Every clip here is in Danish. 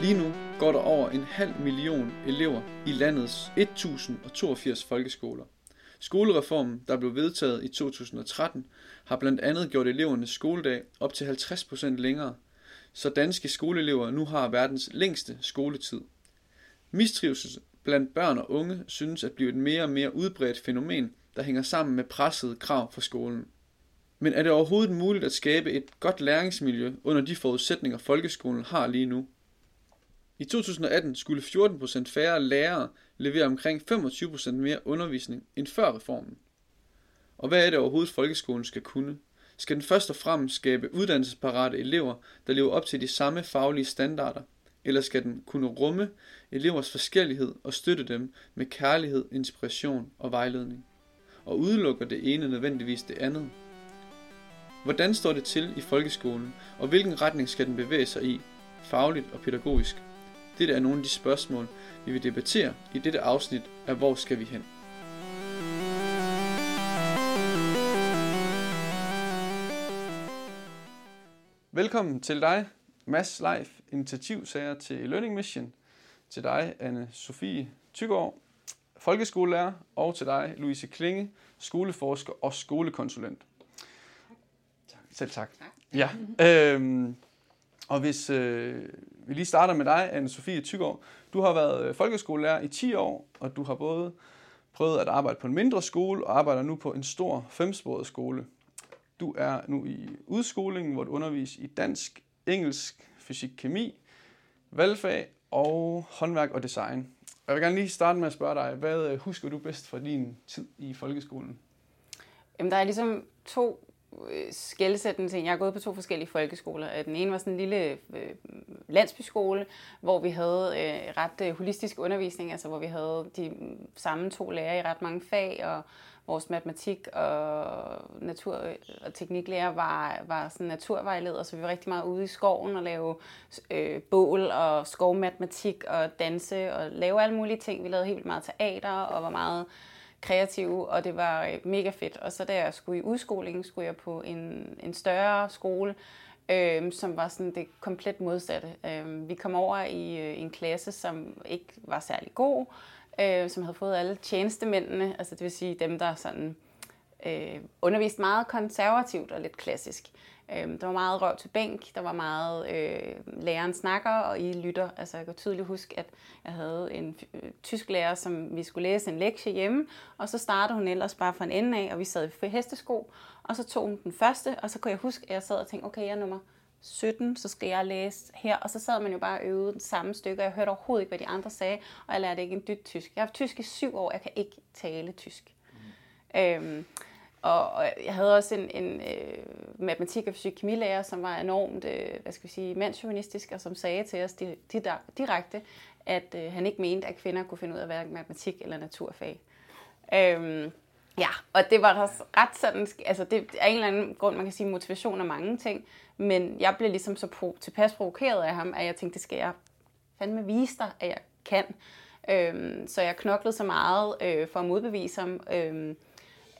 Lige nu går der over en halv million elever i landets 1082 folkeskoler. Skolereformen, der blev vedtaget i 2013, har blandt andet gjort elevernes skoledag op til 50% længere, så danske skoleelever nu har verdens længste skoletid. Mistrivsel blandt børn og unge synes at blive et mere og mere udbredt fænomen, der hænger sammen med pressede krav fra skolen. Men er det overhovedet muligt at skabe et godt læringsmiljø under de forudsætninger, folkeskolen har lige nu? I 2018 skulle 14% færre lærere levere omkring 25% mere undervisning end før reformen. Og hvad er det overhovedet, folkeskolen skal kunne? Skal den først og fremmest skabe uddannelsesparate elever, der lever op til de samme faglige standarder? Eller skal den kunne rumme elevers forskellighed og støtte dem med kærlighed, inspiration og vejledning? Og udelukker det ene nødvendigvis det andet? Hvordan står det til i folkeskolen, og hvilken retning skal den bevæge sig i, fagligt og pædagogisk? Dette er nogle af de spørgsmål, vi vil debattere i dette afsnit af Hvor skal vi hen? Velkommen til dig, Mads Leif, initiativsager til Learning Mission. Til dig, anne Sofie Tygård, folkeskolelærer. Og til dig, Louise Klinge, skoleforsker og skolekonsulent. Tak. Selv tak. tak. Ja, øhm, og hvis øh, vi lige starter med dig, anne Sofie Tygård. Du har været øh, folkeskolelærer i 10 år, og du har både prøvet at arbejde på en mindre skole og arbejder nu på en stor femsporet skole. Du er nu i udskolingen, hvor du underviser i dansk, engelsk, fysik, kemi, valgfag og håndværk og design. Jeg vil gerne lige starte med at spørge dig, hvad øh, husker du bedst fra din tid i folkeskolen? Jamen, der er ligesom to Øh, skældsættende ting. Jeg har gået på to forskellige folkeskoler. Øh, den ene var sådan en lille øh, landsbyskole, hvor vi havde øh, ret øh, holistisk undervisning, altså hvor vi havde de samme to lærere i ret mange fag, og vores matematik og natur- øh, og tekniklærer var, var sådan naturvejleder, så vi var rigtig meget ude i skoven og lave øh, bål og skovmatematik og danse og lave alle mulige ting. Vi lavede helt vildt meget teater og var meget kreative, og det var øh, mega fedt. Og så da jeg skulle i udskoling, skulle jeg på en, en større skole, øh, som var sådan det komplet modsatte. Øh, vi kom over i øh, en klasse, som ikke var særlig god, øh, som havde fået alle tjenestemændene, altså det vil sige dem, der sådan øh, undervist meget konservativt og lidt klassisk. Øh, der var meget røv til bænk, der var meget øh, læreren snakker, og I lytter. Altså jeg kan tydeligt huske, at jeg havde en øh, tysk lærer, som vi skulle læse en lektie hjemme, og så startede hun ellers bare fra en ende af, og vi sad i hestesko, og så tog hun den første, og så kunne jeg huske, at jeg sad og tænkte, okay, jeg er nummer 17, så skal jeg læse her. Og så sad man jo bare og øvede den samme stykke, og jeg hørte overhovedet ikke, hvad de andre sagde, og jeg lærte ikke en dyt tysk. Jeg har haft tysk i syv år, jeg kan ikke tale tysk. Mm. Øhm, og, og jeg havde også en, en øh, matematik- og fysik-kemilærer, som var enormt, øh, hvad skal vi sige, mandsjuvenistisk, og som sagde til os di, di, direkte, at øh, han ikke mente, at kvinder kunne finde ud af hverken matematik eller naturfag. Øhm, ja, og det var ret sådan, altså det er en eller anden grund, man kan sige motivation af mange ting, men jeg blev ligesom så pro, tilpas provokeret af ham, at jeg tænkte, det skal jeg fandme vise dig, at jeg kan. Øhm, så jeg knoklede så meget øh, for at modbevise ham, øh,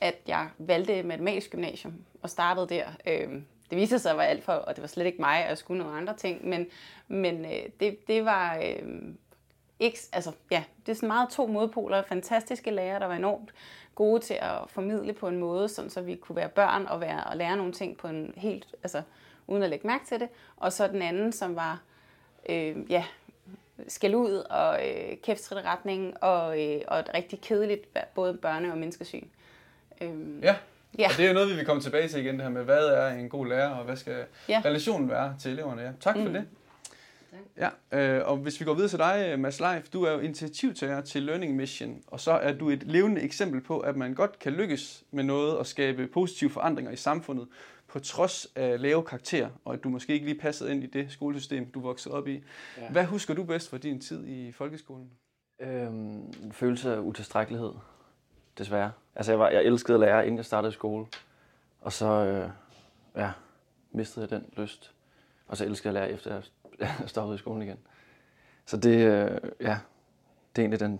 at jeg valgte matematisk gymnasium og startede der. Øh, det viste sig at være alt for, og det var slet ikke mig, og jeg skulle nogle andre ting, men, men øh, det, det var øh, ikke, altså ja, det er sådan meget to modpoler, fantastiske lærere, der var enormt gode til at formidle på en måde, sådan så vi kunne være børn og, være, og lære nogle ting på en helt, altså uden at lægge mærke til det, og så den anden, som var, øh, ja, skal ud og øh, kæftritteretning og, øh, og et rigtig kedeligt både børne- og menneskesyn. Øhm, ja. ja, og det er jo noget, vi vil komme tilbage til igen, det her med, hvad er en god lærer, og hvad skal ja. relationen være til eleverne. Ja. Tak for mm. det. Ja, øh, og hvis vi går videre til dig, Mads Leif, du er jo initiativtager til Learning Mission, og så er du et levende eksempel på, at man godt kan lykkes med noget og skabe positive forandringer i samfundet, på trods af lave karakterer, og at du måske ikke lige passede ind i det skolesystem, du voksede op i. Ja. Hvad husker du bedst fra din tid i folkeskolen? Øhm, følelse af utilstrækkelighed desværre. Altså jeg, var, jeg elskede at lære, inden jeg startede skole. Og så øh, ja, mistede jeg den lyst. Og så elskede jeg at lære, efter jeg stoppede i skolen igen. Så det, øh, ja, det er egentlig den,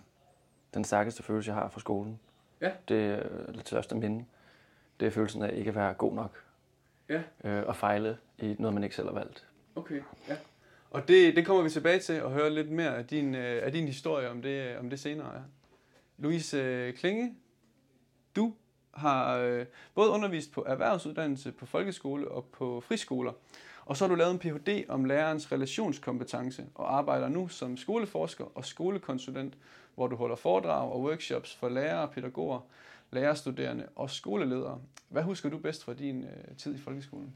den stærkeste følelse, jeg har fra skolen. Ja. Det er øh, det største minde. Det er følelsen af ikke at være god nok. Ja. Øh, og fejle i noget, man ikke selv har valgt. Okay, ja. Og det, det kommer vi tilbage til at høre lidt mere af din, øh, af din historie om det, om det senere. Louise øh, Klinge, du har øh, både undervist på erhvervsuddannelse, på folkeskole og på friskoler. Og så har du lavet en Ph.D. om lærerens relationskompetence og arbejder nu som skoleforsker og skolekonsulent, hvor du holder foredrag og workshops for lærere, pædagoger, lærerstuderende og skoleledere. Hvad husker du bedst fra din øh, tid i folkeskolen?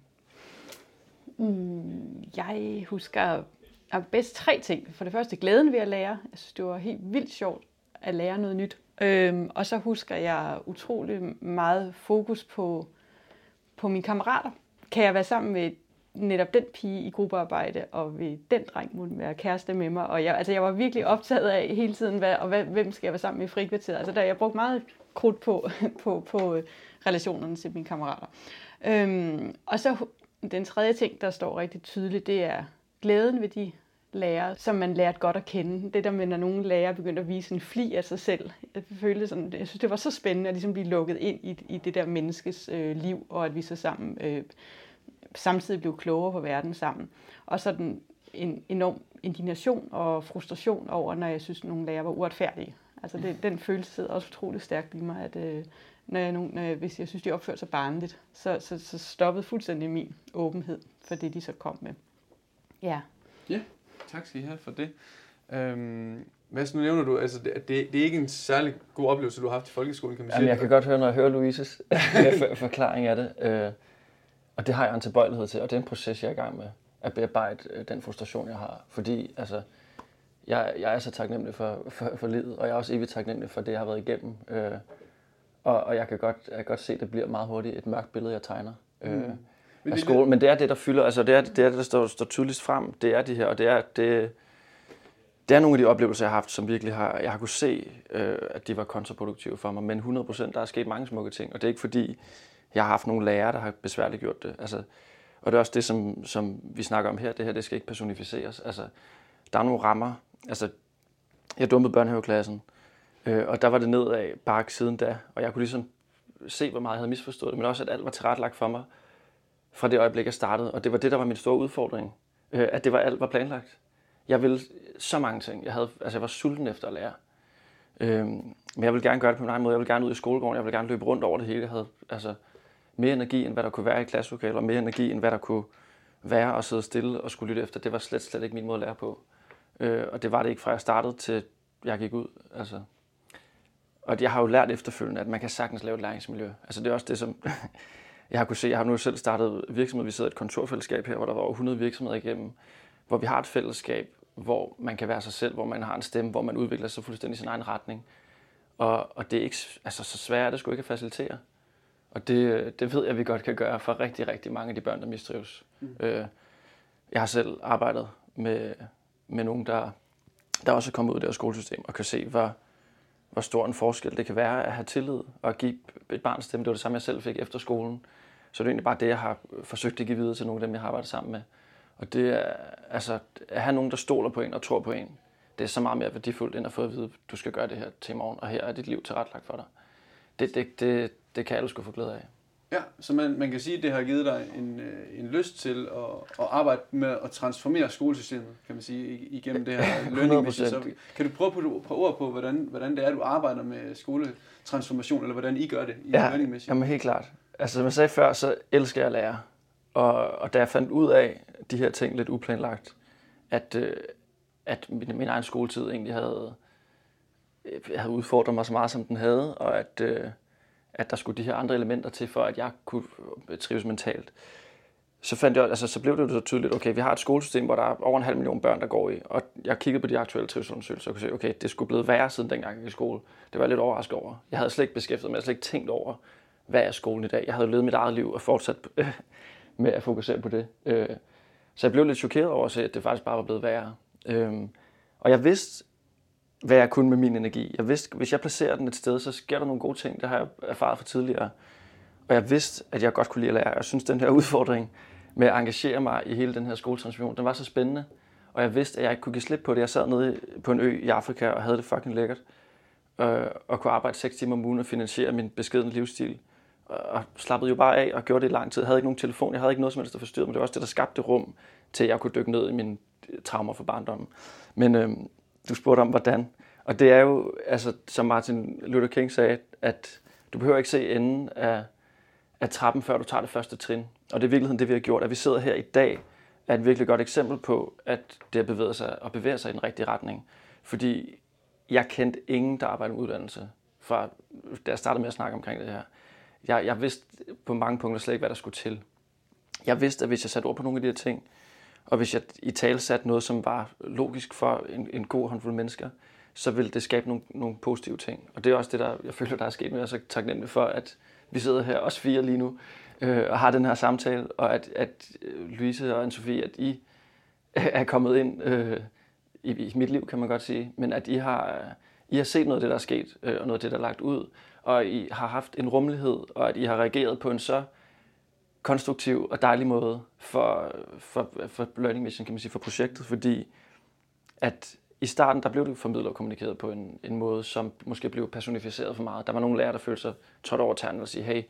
Mm, jeg husker bedst tre ting. For det første glæden ved at lære. Jeg synes, det var helt vildt sjovt at lære noget nyt. Øhm, og så husker jeg utrolig meget fokus på, på mine kammerater. Kan jeg være sammen med netop den pige i gruppearbejde, og ved den dreng må være kæreste med mig. Og jeg, altså, jeg var virkelig optaget af hele tiden, hvad, og hvad, hvem skal jeg være sammen med i frikvarteret. Altså, der, jeg brugte meget krudt på, på, på øh, relationerne til mine kammerater. Øhm, og så den tredje ting, der står rigtig tydeligt, det er glæden ved de lærere, som man lærte godt at kende. Det der med, når nogle lærere begyndte at vise en fli af sig selv. Jeg, følte sådan, jeg synes, det var så spændende at ligesom blive lukket ind i, i det der menneskes øh, liv, og at vi så sammen øh, samtidig blev klogere på verden sammen. Og så den en enorm indignation og frustration over, når jeg synes, at nogle lærere var uretfærdige. Altså det, den følelse sidder også utrolig stærkt i mig, at øh, når jeg, når jeg, hvis jeg synes, de opførte sig barnligt, så, så, så stoppede fuldstændig min åbenhed for det, de så kom med. Ja. Ja, tak skal I have for det. Øhm, hvad nu nævner du, altså det, det, det er ikke en særlig god oplevelse, du har haft i folkeskolen, kan man sige. Jamen, jeg kan godt høre, når jeg hører Louises forklaring af det. Øh, og det har jeg en tilbøjelighed til, og det er en proces, jeg er i gang med, at bearbejde øh, den frustration, jeg har. Fordi altså, jeg, jeg er så taknemmelig for, for, for livet, og jeg er også evigt taknemmelig for det, jeg har været igennem. Øh, og, og jeg kan godt, jeg kan godt se, at det bliver meget hurtigt et mørkt billede, jeg tegner. Øh, mm. Men, af skole. Men det er det, der fylder, altså det er det, er det der står, står tydeligst frem, det er de her, og det er, det, det er nogle af de oplevelser, jeg har haft, som virkelig har, jeg har kunne se, øh, at de var kontraproduktive for mig, men 100% der er sket mange smukke ting, og det er ikke fordi, jeg har haft nogle lærere, der har besværligt gjort det. Altså, og det er også det, som, som vi snakker om her. Det her, det skal ikke personificeres. Altså, der er nogle rammer. Altså, jeg dumpede børnehaveklassen, øh, og der var det nedad bakke siden da. Og jeg kunne ligesom se, hvor meget jeg havde misforstået det, men også, at alt var tilrettelagt for mig fra det øjeblik, jeg startede. Og det var det, der var min store udfordring. Øh, at det var alt var planlagt. Jeg ville så mange ting. Jeg, havde, altså, jeg var sulten efter at lære. Øh, men jeg ville gerne gøre det på min egen måde. Jeg ville gerne ud i skolegården. Jeg ville gerne løbe rundt over det hele. Jeg havde, altså, mere energi, end hvad der kunne være i klasselokalet, og mere energi, end hvad der kunne være at sidde stille og skulle lytte efter. Det var slet, slet ikke min måde at lære på. Øh, og det var det ikke fra jeg startede til jeg gik ud. Altså. Og jeg har jo lært efterfølgende, at man kan sagtens lave et læringsmiljø. Altså det er også det, som jeg har kunne se. Jeg har nu selv startet virksomhed. Vi sidder i et kontorfællesskab her, hvor der var over 100 virksomheder igennem, hvor vi har et fællesskab, hvor man kan være sig selv, hvor man har en stemme, hvor man udvikler sig fuldstændig i sin egen retning. Og, og det er ikke altså, så svært, det skulle ikke at facilitere. Og det, det ved jeg, at vi godt kan gøre for rigtig, rigtig mange af de børn, der mistrives. Mm. Øh, jeg har selv arbejdet med, med nogen, der, der også er kommet ud af det skolesystem, og kan se, hvor, hvor stor en forskel det kan være at have tillid og at give et barn stemme. Det var det samme, jeg selv fik efter skolen. Så det er egentlig bare det, jeg har forsøgt at give videre til nogle af dem, jeg har arbejdet sammen med. Og det er, altså, at have nogen, der stoler på en og tror på en, det er så meget mere værdifuldt, end at få at vide, at du skal gøre det her til i morgen, og her er dit liv tilrettelagt for dig. Det, det, det, det kan alle skulle få glæde af. Ja, så man, man kan sige, at det har givet dig en, øh, en lyst til at, at arbejde med at transformere skolesystemet, kan man sige, igennem det her learning Så kan du prøve på, på ord på, hvordan, hvordan det er, du arbejder med skoletransformation, eller hvordan I gør det i ja, learning mission? Jamen helt klart. Altså som jeg sagde før, så elsker jeg at lære. Og, og da jeg fandt ud af de her ting lidt uplanlagt, at, øh, at min, min egen skoletid egentlig havde, jeg havde udfordret mig så meget, som den havde, og at, øh, at der skulle de her andre elementer til, for at jeg kunne øh, trives mentalt. Så, fandt jeg, altså, så blev det jo så tydeligt, okay, vi har et skolesystem, hvor der er over en halv million børn, der går i, og jeg kiggede på de aktuelle trivselundersøgelser og kunne se, okay, det skulle blive værre siden dengang jeg gik i skole. Det var jeg lidt overrasket over. Jeg havde slet ikke beskæftiget mig, jeg havde slet ikke tænkt over, hvad er skolen i dag. Jeg havde levet mit eget liv og fortsat med at fokusere på det. Øh, så jeg blev lidt chokeret over at se, at det faktisk bare var blevet værre. Øhm, og jeg vidste, hvad jeg kunne med min energi. Jeg vidste, hvis jeg placerer den et sted, så sker der nogle gode ting. Det har jeg erfaret fra tidligere. Og jeg vidste, at jeg godt kunne lide at lære. Jeg synes, den her udfordring med at engagere mig i hele den her skoletransformation, den var så spændende. Og jeg vidste, at jeg ikke kunne give slip på det. Jeg sad nede på en ø i Afrika og havde det fucking lækkert. Øh, og kunne arbejde 6 timer om ugen og finansiere min beskedende livsstil. Og slappede jo bare af og gjorde det i lang tid. Jeg havde ikke nogen telefon, jeg havde ikke noget som helst, der forstyrrede mig. Det var også det, der skabte rum til, at jeg kunne dykke ned i min traumer fra barndommen. Men øh, du spurgte om, hvordan. Og det er jo, altså, som Martin Luther King sagde, at du behøver ikke se enden af, af trappen, før du tager det første trin. Og det er i virkeligheden det, vi har gjort. At vi sidder her i dag, er et virkelig godt eksempel på, at det har bevæget sig og bevæger sig i den rigtige retning. Fordi jeg kendte ingen, der arbejdede med uddannelse, fra da jeg startede med at snakke omkring det her. Jeg, jeg vidste på mange punkter slet ikke, hvad der skulle til. Jeg vidste, at hvis jeg satte ord på nogle af de her ting, og hvis jeg i tale satte noget, som var logisk for en, en god håndfuld mennesker, så vil det skabe nogle, nogle positive ting. Og det er også det, der jeg føler, der er sket med. Jeg er så taknemmelig for, at vi sidder her, også fire lige nu, øh, og har den her samtale, og at, at øh, Louise og Anne-Sophie, at I er kommet ind øh, i, i mit liv, kan man godt sige, men at I har, øh, I har set noget af det, der er sket, øh, og noget af det, der er lagt ud, og I har haft en rummelighed, og at I har reageret på en så konstruktiv og dejlig måde for, for, for Learning Mission, kan man sige, for projektet, fordi at i starten, der blev det formidlet og kommunikeret på en, en måde, som måske blev personificeret for meget. Der var nogle lærere, der følte sig trådt over tanden og sige, hey,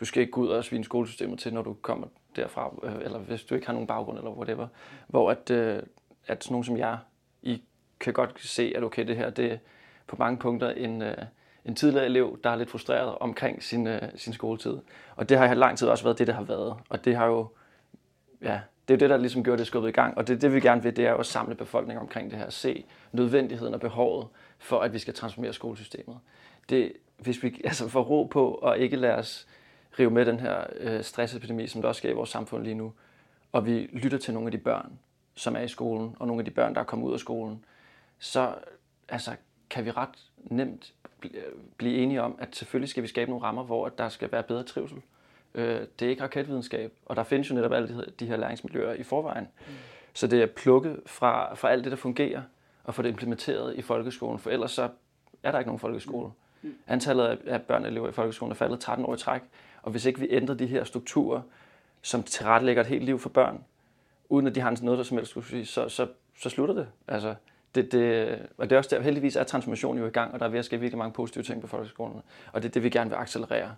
du skal ikke gå ud og svine skolesystemet til, når du kommer derfra, øh, eller hvis du ikke har nogen baggrund, eller whatever. Hvor at, øh, at sådan nogen som jeg, I kan godt se, at okay, det her, det er på mange punkter en, øh, en tidligere elev, der er lidt frustreret omkring sin, øh, sin skoletid. Og det har i lang tid også været det, der har været. Og det har jo, ja, det er det, der ligesom gjorde det skubbet i gang. Og det, det vi gerne vil, det er jo at samle befolkningen omkring det her. Se nødvendigheden og behovet for, at vi skal transformere skolesystemet. Det, hvis vi altså får ro på og ikke lade os rive med den her øh, stressepidemi, som der også sker i vores samfund lige nu, og vi lytter til nogle af de børn, som er i skolen, og nogle af de børn, der er kommet ud af skolen, så altså, kan vi ret nemt øh, blive enige om, at selvfølgelig skal vi skabe nogle rammer, hvor der skal være bedre trivsel. Øh, det er ikke raketvidenskab, og der findes jo netop alle de her læringsmiljøer i forvejen. Mm. Så det er plukket fra, fra alt det, der fungerer, og få det implementeret i folkeskolen, for ellers så er der ikke nogen folkeskole. Mm. Antallet af børn og elever i folkeskolen er faldet 13 år i træk, og hvis ikke vi ændrer de her strukturer, som tilrettelægger et helt liv for børn, uden at de har noget, der som helst skulle sige, så, så, så slutter det. Altså, det, det, og det er også der, heldigvis er transformationen jo i gang, og der er ved at ske virkelig mange positive ting på folkeskolen. Og det er det, vi gerne vil accelerere.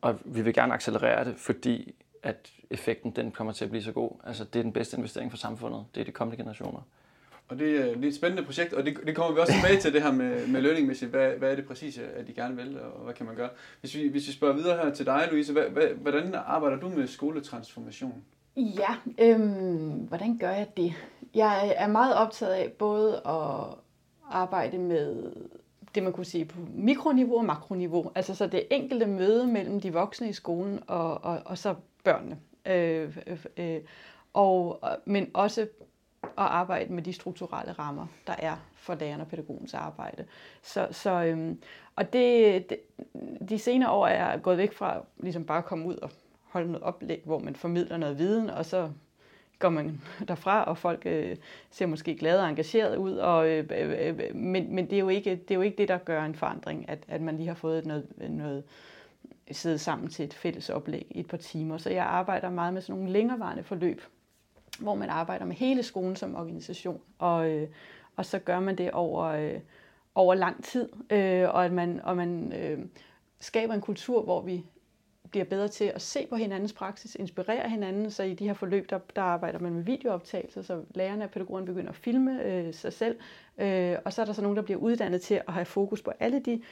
Og vi vil gerne accelerere det, fordi at effekten den kommer til at blive så god. Altså, det er den bedste investering for samfundet. Det er de kommende generationer. Og det, er, det er et spændende projekt, og det, det kommer vi også tilbage til, det her med, med learning hvad, hvad er det præcis, at de gerne vil, og hvad kan man gøre? Hvis vi, hvis vi spørger videre her til dig, Louise, hvad, hvad, hvordan arbejder du med skoletransformation? Ja, øhm, hvordan gør jeg det? Jeg er meget optaget af både at arbejde med det, man kunne sige på mikroniveau og makroniveau. Altså så det enkelte møde mellem de voksne i skolen og, og, og så børnene. Øh, øh, øh, og, men også at arbejde med de strukturelle rammer, der er for lærerne og pædagogens arbejde. Så, så, øhm, og det, det, de senere år er jeg gået væk fra ligesom bare at komme ud og holde noget oplæg, hvor man formidler noget viden, og så går man derfra, og folk øh, ser måske glade og engageret ud. Og, øh, øh, øh, men men det, er jo ikke, det er jo ikke det, der gør en forandring, at, at man lige har fået noget, noget sidde sammen til et fælles oplæg i et par timer. Så jeg arbejder meget med sådan nogle længerevarende forløb, hvor man arbejder med hele skolen som organisation. Og, øh, og så gør man det over, øh, over lang tid, øh, og at man, og man øh, skaber en kultur, hvor vi bliver bedre til at se på hinandens praksis, inspirere hinanden, så i de her forløb, der, der arbejder man med videooptagelser, så lærerne og pædagogerne begynder at filme øh, sig selv, øh, og så er der så nogen, der bliver uddannet til at have fokus på alle de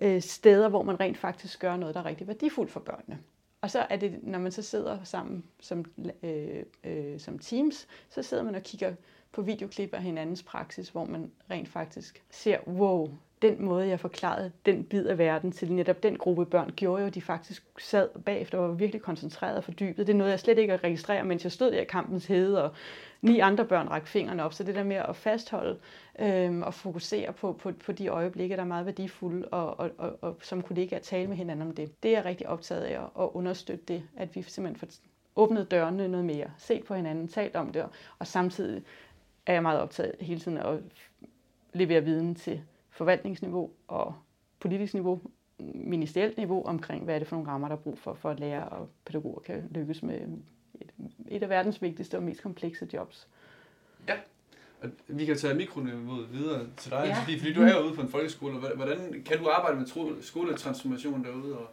øh, steder, hvor man rent faktisk gør noget, der er rigtig værdifuldt for børnene. Og så er det, når man så sidder sammen som, øh, øh, som teams, så sidder man og kigger på videoklip af hinandens praksis, hvor man rent faktisk ser, wow, den måde, jeg forklarede den bid af verden til netop den gruppe børn, gjorde jo, at de faktisk sad bagefter og var virkelig koncentreret og fordybet. Det er noget, jeg slet ikke at registrere, mens jeg stod der i kampens hede, og ni andre børn rakte fingrene op. Så det der med at fastholde øh, og fokusere på, på, på de øjeblikke, der er meget værdifulde, og, og, og, og som kollegaer tale med hinanden om det. Det er jeg rigtig optaget af at understøtte det, at vi simpelthen får åbnet dørene noget mere, set på hinanden, talt om det, og samtidig er jeg meget optaget hele tiden af at levere viden til forvaltningsniveau og politisk niveau, ministerielt niveau omkring, hvad er det for nogle rammer, der er brug for, for at lære og pædagoger kan lykkes med et, et af verdens vigtigste og mest komplekse jobs. Ja, og vi kan tage mikroniveauet videre til dig, ja. fordi, fordi du er jo ude på en folkeskole. Hvordan kan du arbejde med skoletransformation derude? Og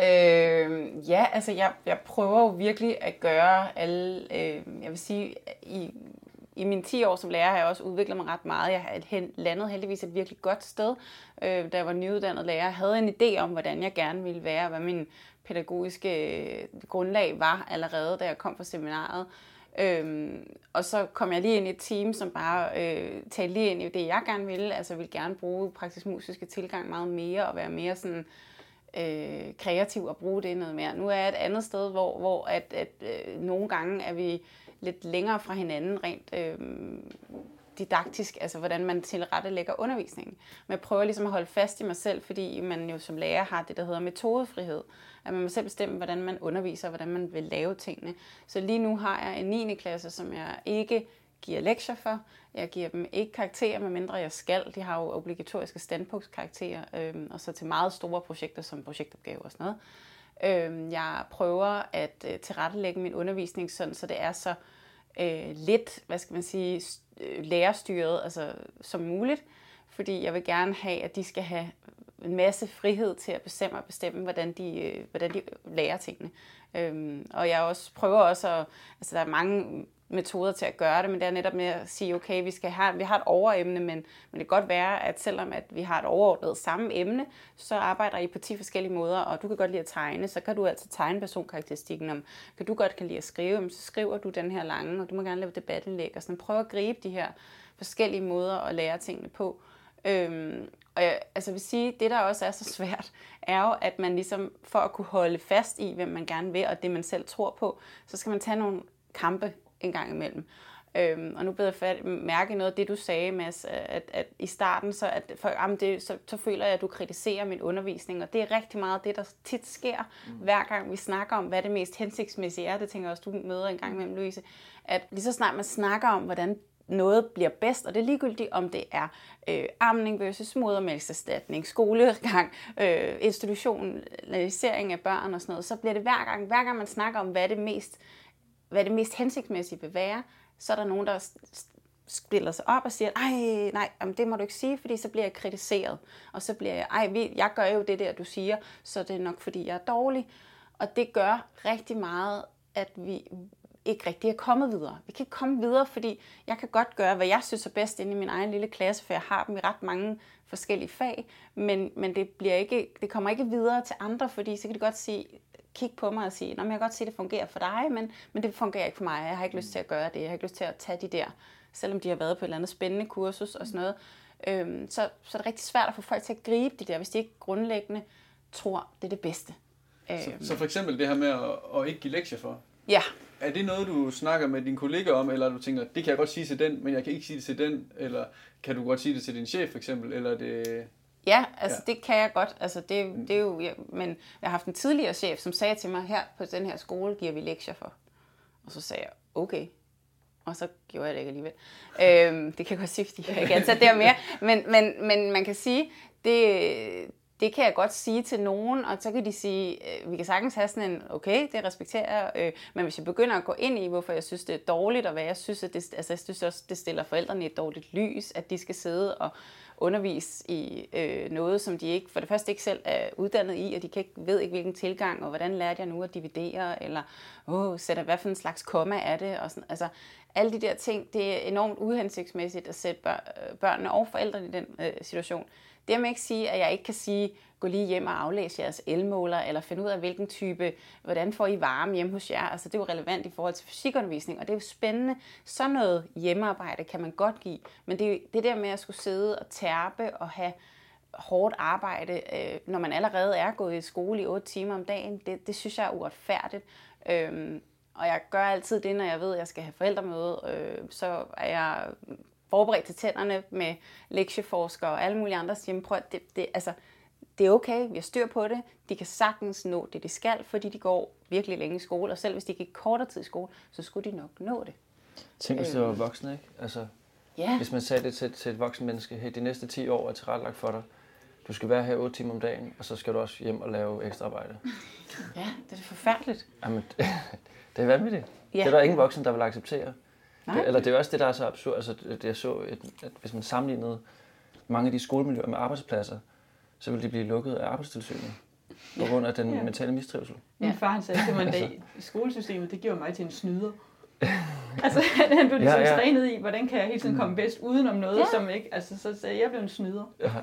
Øh, ja, altså jeg, jeg prøver jo virkelig at gøre alle, øh, jeg vil sige, i i mine 10 år som lærer har jeg også udviklet mig ret meget. Jeg har landet heldigvis et virkelig godt sted, øh, da jeg var nyuddannet lærer. Jeg havde en idé om, hvordan jeg gerne ville være, hvad min pædagogiske øh, grundlag var allerede, da jeg kom fra seminaret. Øhm, og så kom jeg lige ind i et team, som bare øh, talte lige ind i det, jeg gerne ville. Altså ville gerne bruge praktisk musiske tilgang meget mere og være mere sådan øh, kreativ og bruge det noget mere. Nu er jeg et andet sted, hvor, hvor at, at øh, nogle gange er vi lidt længere fra hinanden rent øh, didaktisk, altså hvordan man tilrettelægger undervisningen. Men jeg prøver ligesom at holde fast i mig selv, fordi man jo som lærer har det, der hedder metodefrihed. At man må selv bestemme, hvordan man underviser, og hvordan man vil lave tingene. Så lige nu har jeg en 9. klasse, som jeg ikke giver lektier for. Jeg giver dem ikke karakterer, medmindre jeg skal. De har jo obligatoriske standpunktskarakterer, øh, og så til meget store projekter som projektopgaver og sådan noget. Øh, jeg prøver at øh, tilrettelægge min undervisning sådan, så det er så øh, lidt, hvad skal man sige, øh, lærerstyret altså, som muligt, fordi jeg vil gerne have, at de skal have en masse frihed til at bestemme og bestemme, hvordan de, øh, hvordan de lærer tingene. Øhm, og jeg også prøver også at, altså der er mange metoder til at gøre det, men det er netop med at sige, okay, vi, skal have, vi har et overemne, men, men det kan godt være, at selvom at vi har et overordnet samme emne, så arbejder I på 10 forskellige måder, og du kan godt lide at tegne, så kan du altså tegne personkarakteristikken om, kan du godt kan lide at skrive, så skriver du den her lange, og du må gerne lave debatindlæg, og sådan prøve at gribe de her forskellige måder at lære tingene på. Øhm, og jeg altså vil sige, det der også er så svært, er jo, at man ligesom, for at kunne holde fast i, hvem man gerne vil, og det man selv tror på, så skal man tage nogle kampe en gang imellem. Øhm, og nu beder jeg mærke noget af det, du sagde, Mads, at, at i starten, så, at for, jamen det, så, så føler jeg, at du kritiserer min undervisning, og det er rigtig meget det, der tit sker, mm. hver gang vi snakker om, hvad det mest hensigtsmæssige er. Det tænker jeg også, du møder en gang imellem, Louise. At lige så snart man snakker om, hvordan noget bliver bedst, og det er ligegyldigt, om det er øh, amning versus modermælkserstatning, skolegang, øh, institutionalisering af børn og sådan noget, så bliver det hver gang, hver gang man snakker om, hvad det mest hvad det mest hensigtsmæssige vil være, så er der nogen, der spiller sig op og siger, ej, nej, jamen, det må du ikke sige, fordi så bliver jeg kritiseret. Og så bliver jeg, ej, jeg gør jo det der, du siger, så det er nok, fordi jeg er dårlig. Og det gør rigtig meget, at vi ikke rigtig er kommet videre. Vi kan ikke komme videre, fordi jeg kan godt gøre, hvad jeg synes er bedst inde i min egen lille klasse, for jeg har dem i ret mange forskellige fag, men, men det, bliver ikke, det kommer ikke videre til andre, fordi så kan de godt sige, kigge på mig og sige, jeg kan godt se, at det fungerer for dig, men, men det fungerer ikke for mig. Jeg har ikke lyst til at gøre det. Jeg har ikke lyst til at tage de der, selvom de har været på et eller andet spændende kursus og sådan noget. Øhm, så, så er det rigtig svært at få folk til at gribe de der, hvis de ikke grundlæggende tror, det er det bedste. Så, øhm. så for eksempel det her med at, at ikke give lektier for? Ja. Er det noget, du snakker med dine kollegaer om, eller du tænker, det kan jeg godt sige til den, men jeg kan ikke sige det til den, eller kan du godt sige det til din chef for eksempel, eller det... Ja, altså ja. det kan jeg godt. Altså det, det er jo, ja, men jeg har haft en tidligere chef, som sagde til mig, her på den her skole giver vi lektier for. Og så sagde jeg, okay. Og så gjorde jeg det ikke alligevel. øhm, det kan jeg godt sige, fordi jeg ikke ansat der mere. Men, men, men man kan sige, det, det kan jeg godt sige til nogen, og så kan de sige, øh, vi kan sagtens have sådan en, okay, det respekterer jeg, øh, men hvis jeg begynder at gå ind i, hvorfor jeg synes, det er dårligt, og hvad jeg synes, at det, altså jeg synes også, det stiller forældrene i et dårligt lys, at de skal sidde og undervise i øh, noget, som de ikke, for det første ikke selv er uddannet i, og de kan ikke, ved ikke, hvilken tilgang, og hvordan lærte jeg nu at dividere, eller åh, sætter hvad for en slags komma er det, og sådan, altså alle de der ting, det er enormt uhensigtsmæssigt at sætte øh, børnene og forældrene i den øh, situation. Det må ikke sige, at jeg ikke kan sige, gå lige hjem og aflæse jeres elmåler, eller finde ud af, hvilken type, hvordan får I varme hjemme hos jer. Altså, det er jo relevant i forhold til fysikundervisning, og det er jo spændende. Sådan noget hjemmearbejde kan man godt give, men det, er det der med at skulle sidde og tærpe og have hårdt arbejde, øh, når man allerede er gået i skole i 8 timer om dagen, det, det synes jeg er uretfærdigt. Øhm, og jeg gør altid det, når jeg ved, at jeg skal have forældremøde, øh, så er jeg forberedt til tænderne med lektieforskere og alle mulige andre, siger, prøv, det, det, altså, det er okay, vi har styr på det, de kan sagtens nå det, de skal, fordi de går virkelig længe i skole, og selv hvis de gik kortere tid i skole, så skulle de nok nå det. Tænk, hvis det var voksne, ikke? Altså, ja. Hvis man sagde det til, til et voksen menneske, hey, de næste 10 år er tilrettelagt for dig, du skal være her 8 timer om dagen, og så skal du også hjem og lave ekstra arbejde. Ja, det er forfærdeligt. Jamen, det er vanvittigt. Ja. Det er der ingen voksen, der vil acceptere. Det, eller det er også det, der er så absurd. Altså, det, jeg så, et, at hvis man sammenlignede mange af de skolemiljøer med arbejdspladser, så vil de blive lukket af arbejdstilsynet på grund af den ja. mentale mistrivsel. Min far han sagde til mig en dag, skolesystemet det giver mig til en snyder. altså, han, han blev ligesom Ja, ja, ja. ja. trænet i, hvordan kan jeg hele tiden komme bedst udenom noget, Ja. ja. som ikke, altså så sagde jeg, jeg blev en snyder. Ja,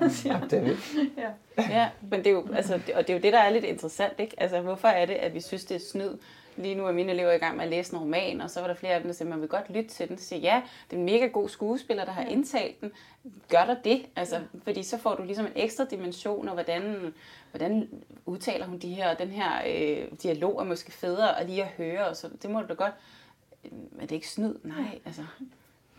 det er vildt. ja. Ja, men det er jo, altså, det, og det er jo det, der er lidt interessant, ikke? Altså, hvorfor er det, at vi synes, det er snyd? Lige nu er mine elever i gang med at læse en roman, og så var der flere af dem, der sagde, man vil godt lytte til den. Så siger ja, det er en mega god skuespiller, der har indtalt den. Gør der det? Altså, fordi så får du ligesom en ekstra dimension, og hvordan, hvordan udtaler hun de her, den her øh, dialog er måske federe at lige at høre, og så det må du da godt. Men det er ikke snyd? Nej, altså.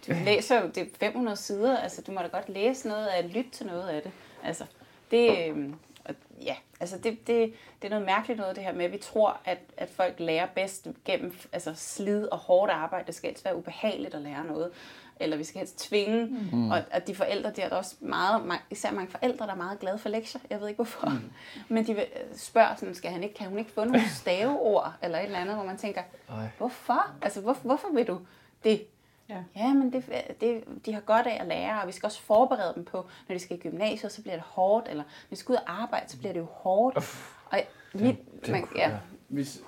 Du læser jo, det er 500 sider, altså du må da godt læse noget af det, lytte til noget af det. Altså, det, øh, og ja, altså det, det, det er noget mærkeligt noget, det her med, at vi tror, at, at folk lærer bedst gennem altså slid og hårdt arbejde. Det skal helst være ubehageligt at lære noget. Eller vi skal helst tvinge. Mm. Og at de forældre, der er der også meget, især mange forældre, der er meget glade for lektier. Jeg ved ikke hvorfor. Mm. Men de vil- spørger sådan, skal han ikke, kan hun ikke få nogle staveord eller et eller andet, hvor man tænker, Ej. hvorfor? Altså hvor, hvorfor vil du det? Ja. Ja, men det, det, de har godt af at lære, og vi skal også forberede dem på, når de skal i gymnasiet, så bliver det hårdt, eller når de skal ud og arbejde, så bliver det jo hårdt. Og mit, det- man, ja. ja. Hvis,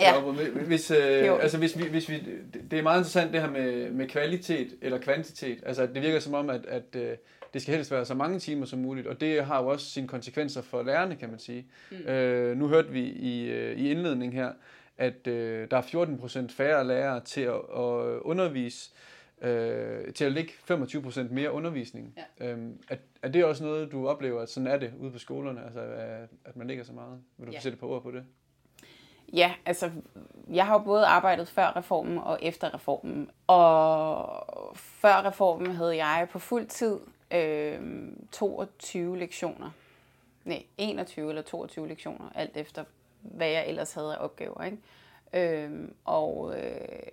Ja. ja. hvis, øh, Jo. altså hvis vi, hvis vi, det- er meget interessant det her med, med kvalitet eller kvantitet. Altså det virker som om, at, at øh, det skal helst være så mange timer som muligt, og det har jo også sine konsekvenser for lærerne, kan man sige. Mm. Øh, nu hørte vi i, øh, i indledning her, at øh, der er 14 procent færre lærere til at, at undervise, øh, til at lægge 25 procent mere undervisning. Ja. Øhm, er, er det også noget, du oplever, at sådan er det ude på skolerne, altså at, at man lægger så meget? Vil du Ja. sætte par ord på det? Ja, altså, jeg har jo både arbejdet før reformen og efter reformen. Og før reformen havde jeg på fuld tid øh, 22 lektioner. Nej, 21 eller 22 lektioner, alt efter hvad jeg ellers havde af opgaver. Ikke? Øh, og øh,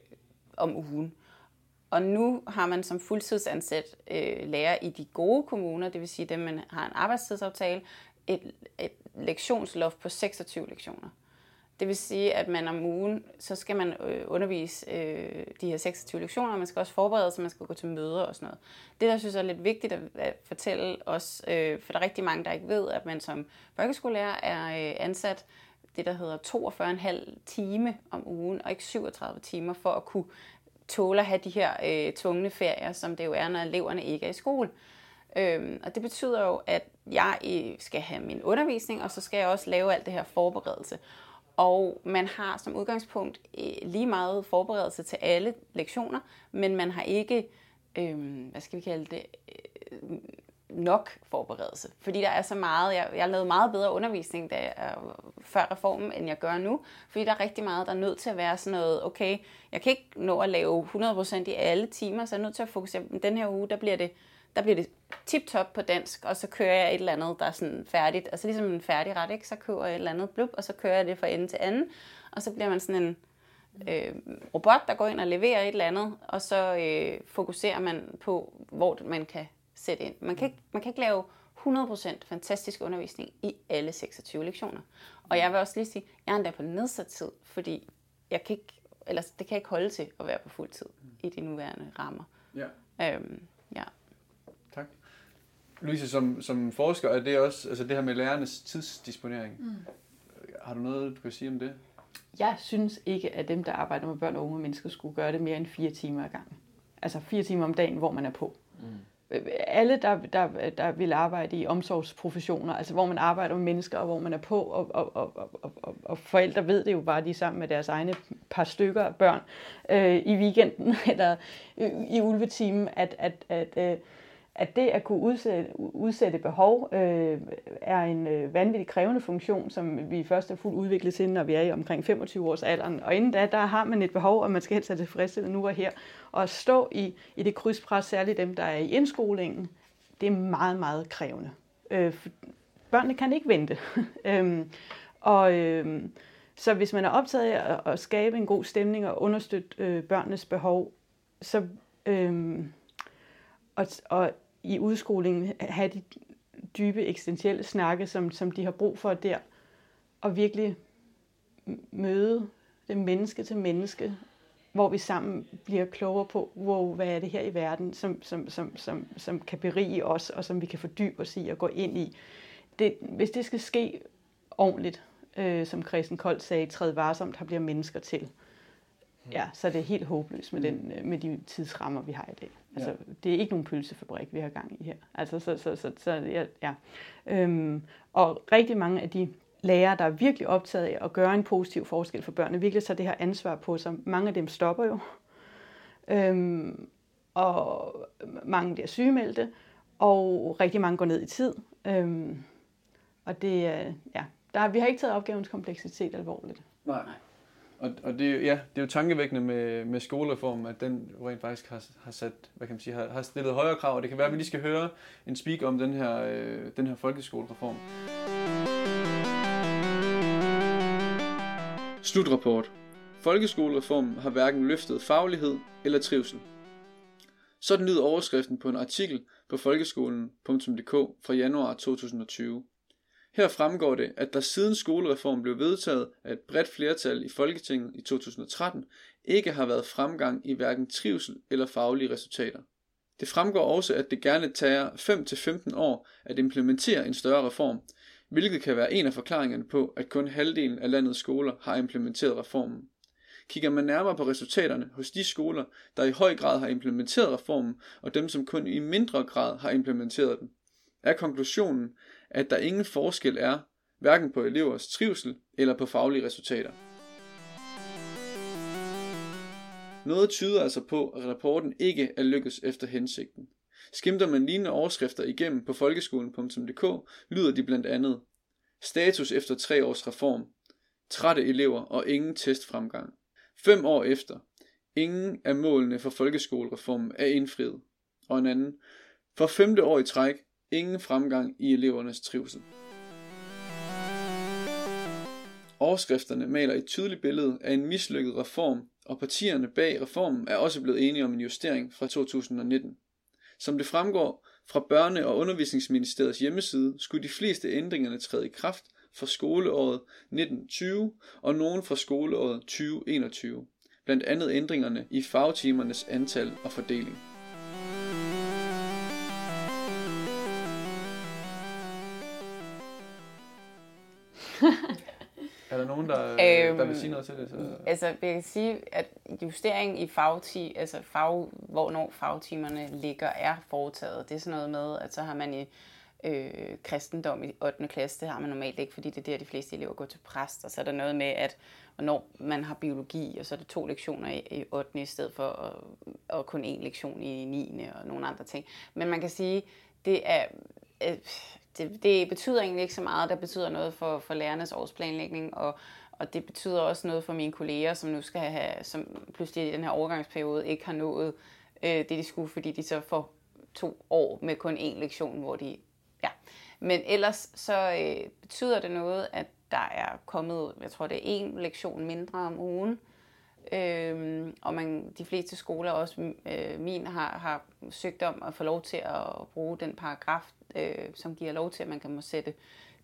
om ugen. Og nu har man som fuldtidsansat øh, lærer i de gode kommuner, det vil sige dem, man har en arbejdstidsaftale, et, et lektionsloft på 26 lektioner. Det vil sige, at man om ugen, så skal man øh, undervise øh, de her 26 lektioner, og man skal også forberede sig, man skal gå til møder og sådan noget. Det, der synes jeg er lidt vigtigt at, at fortælle os, øh, for der er rigtig mange, der ikke ved, at man som folkeskolelærer er øh, ansat det, der hedder 42,5 time om ugen, og ikke 37 timer, for at kunne tåle at have de her øh, tvungne ferier, som det jo er, når eleverne ikke er i skole. Øhm, og det betyder jo, at jeg øh, skal have min undervisning, og så skal jeg også lave alt det her forberedelse. Og man har som udgangspunkt øh, lige meget forberedelse til alle lektioner, men man har ikke, øh, hvad skal vi kalde det, øh, nok forberedelse. Fordi der er så meget, jeg, jeg lavede meget bedre undervisning da øh, før reformen, end jeg gør nu. Fordi der er rigtig meget, der er nødt til at være sådan noget, okay, jeg kan ikke nå at lave 100% i alle timer, så jeg er nødt til at fokusere. Men den her uge, der bliver det, der bliver det tip-top på dansk, og så kører jeg et eller andet, der er sådan færdigt. Altså ligesom en færdig ret, ikke? Så køber jeg et eller andet blub, og så kører jeg det fra ende til anden. Og så bliver man sådan en øh, robot, der går ind og leverer et eller andet, og så øh, fokuserer man på, hvor man kan sætte ind. Man kan ikke, man kan ikke lave 100% fantastisk undervisning i alle 26 lektioner. Og jeg vil også lige sige, jeg er endda på nedsat tid, fordi jeg kan ikke, eller det kan jeg ikke holde til at være på fuld tid i de nuværende rammer. Ja. Øhm, ja. Tak. Louise, som, som forsker, er det også altså det her med lærernes tidsdisponering. Mm. Har du noget, du kan sige om det? Jeg synes ikke, at dem, der arbejder med børn og unge mennesker, skulle gøre det mere end fire timer ad gangen. Altså fire timer om dagen, hvor man er på. Mm. Alle, der, der, der vil arbejde i omsorgsprofessioner, altså hvor man arbejder med mennesker, og hvor man er på, og, og, og, og, og, forældre ved det jo bare, de er sammen med deres egne par stykker af børn øh, i weekenden, eller øh, i ulvetimen, at, at, at øh, at det at kunne udsætte, udsætte behov øh, er en øh, vanvittig krævende funktion, som vi først er fuldt udviklet til, når vi er i omkring 25 års alderen. Og inden da, der har man et behov, og man skal helst have tilfredsstillet nu og her. Og at stå i, i det krydspres, særligt dem, der er i indskolingen, det er meget, meget krævende. Øh, børnene kan ikke vente. øhm, og øh, så hvis man er optaget af at, at skabe en god stemning og understøtte øh, børnenes behov, så... Øh, og, og i udskolingen have de dybe eksistentielle snakke, som, som de har brug for der, og virkelig møde det menneske til menneske, hvor vi sammen bliver klogere på, wow, hvad er det her i verden, som, som, som, som, som kan berige os, og som vi kan fordybe os i og gå ind i. Det, hvis det skal ske ordentligt, øh, som Christian Kold sagde, træd varsomt, der bliver mennesker til, ja, så er det helt håbløst med, den, øh, med de tidsrammer, vi har i dag. Altså, ja. Det er ikke nogen pølsefabrik, vi har gang i her. Altså, så, så, så, så ja. ja. Øhm, og rigtig mange af de lærere, der er virkelig optaget af at gøre en positiv forskel for børnene, virkelig så det her ansvar på sig. Mange af dem stopper jo. Øhm, og mange bliver sygemeldte, og rigtig mange går ned i tid. Øhm, og det, ja, der, vi har ikke taget opgavens kompleksitet alvorligt. Nej. Og, og det, ja, det er jo tankevækkende med, med skolereformen, at den rent faktisk har, har sat, hvad kan man sige, har, har stillet højere krav, og det kan være, at vi lige skal høre en speak om den her, øh, den her folkeskolereform. Slutrapport. Folkeskolereformen har hverken løftet faglighed eller trivsel. Sådan lyder overskriften på en artikel på folkeskolen.dk fra januar 2020. Her fremgår det, at der siden skolereformen blev vedtaget af et bredt flertal i Folketinget i 2013, ikke har været fremgang i hverken trivsel eller faglige resultater. Det fremgår også, at det gerne tager 5-15 år at implementere en større reform, hvilket kan være en af forklaringerne på, at kun halvdelen af landets skoler har implementeret reformen. Kigger man nærmere på resultaterne hos de skoler, der i høj grad har implementeret reformen, og dem, som kun i mindre grad har implementeret den, er konklusionen, at der ingen forskel er, hverken på elevers trivsel eller på faglige resultater. Noget tyder altså på, at rapporten ikke er lykkedes efter hensigten. Skimter man lignende overskrifter igennem på folkeskolen.dk, lyder de blandt andet Status efter tre års reform, trætte elever og ingen testfremgang. Fem år efter, ingen af målene for folkeskolereformen er indfriet. Og en anden, for femte år i træk, ingen fremgang i elevernes trivsel. Overskrifterne maler et tydeligt billede af en mislykket reform, og partierne bag reformen er også blevet enige om en justering fra 2019. Som det fremgår fra Børne- og Undervisningsministeriets hjemmeside, skulle de fleste ændringerne træde i kraft for skoleåret 1920 og nogen fra skoleåret 2021. Blandt andet ændringerne i fagtimernes antal og fordeling. Er der nogen, der, øhm, der vil sige noget til det? Så? Altså, jeg kan sige, at justering i fagti, altså fag, hvornår fagtimerne ligger, er foretaget. Det er sådan noget med, at så har man i øh, kristendom i 8. klasse, det har man normalt ikke, fordi det er der, de fleste elever går til præst. Og så er der noget med, at når man har biologi, og så er det to lektioner i, i 8. i stedet for og, og kun én lektion i 9. og nogle andre ting. Men man kan sige, det er... Øh, det, det betyder egentlig ikke så meget. Det betyder noget for, for lærernes årsplanlægning, og, og det betyder også noget for mine kolleger, som nu skal have, som pludselig i den her overgangsperiode ikke har nået øh, det, de skulle, fordi de så får to år med kun én lektion, hvor de, ja. Men ellers så øh, betyder det noget, at der er kommet, jeg tror det er en lektion mindre om ugen, Øhm, og man, de fleste skoler, også øh, min, har, har søgt om at få lov til at bruge den paragraf, øh, som giver lov til, at man kan må sætte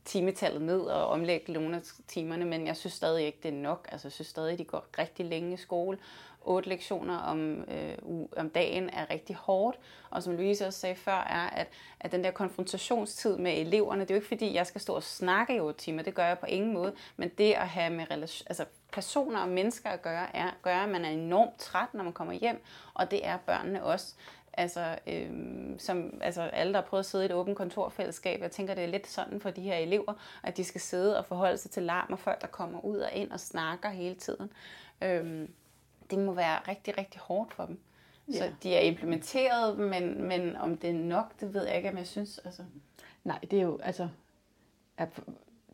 timetallet ned og omlægge nogle af timerne, men jeg synes stadig ikke, det er nok. Altså, jeg synes stadig, de går rigtig længe i skole. Otte lektioner om, øh, om dagen er rigtig hårdt. Og som Louise også sagde før, er, at, at den der konfrontationstid med eleverne, det er jo ikke fordi, jeg skal stå og snakke i otte timer, det gør jeg på ingen måde, men det at have med relation, altså personer og mennesker at gøre, er, gør, at man er enormt træt, når man kommer hjem, og det er børnene også. Altså, øhm, som, altså alle, der har prøvet at sidde i et åbent kontorfællesskab, jeg tænker, det er lidt sådan for de her elever, at de skal sidde og forholde sig til larm og folk, der kommer ud og ind og snakker hele tiden. Øhm, det må være rigtig, rigtig hårdt for dem. Ja. Så de er implementeret, men, men om det er nok, det ved jeg ikke, om jeg synes. Altså. Nej, det er jo, altså,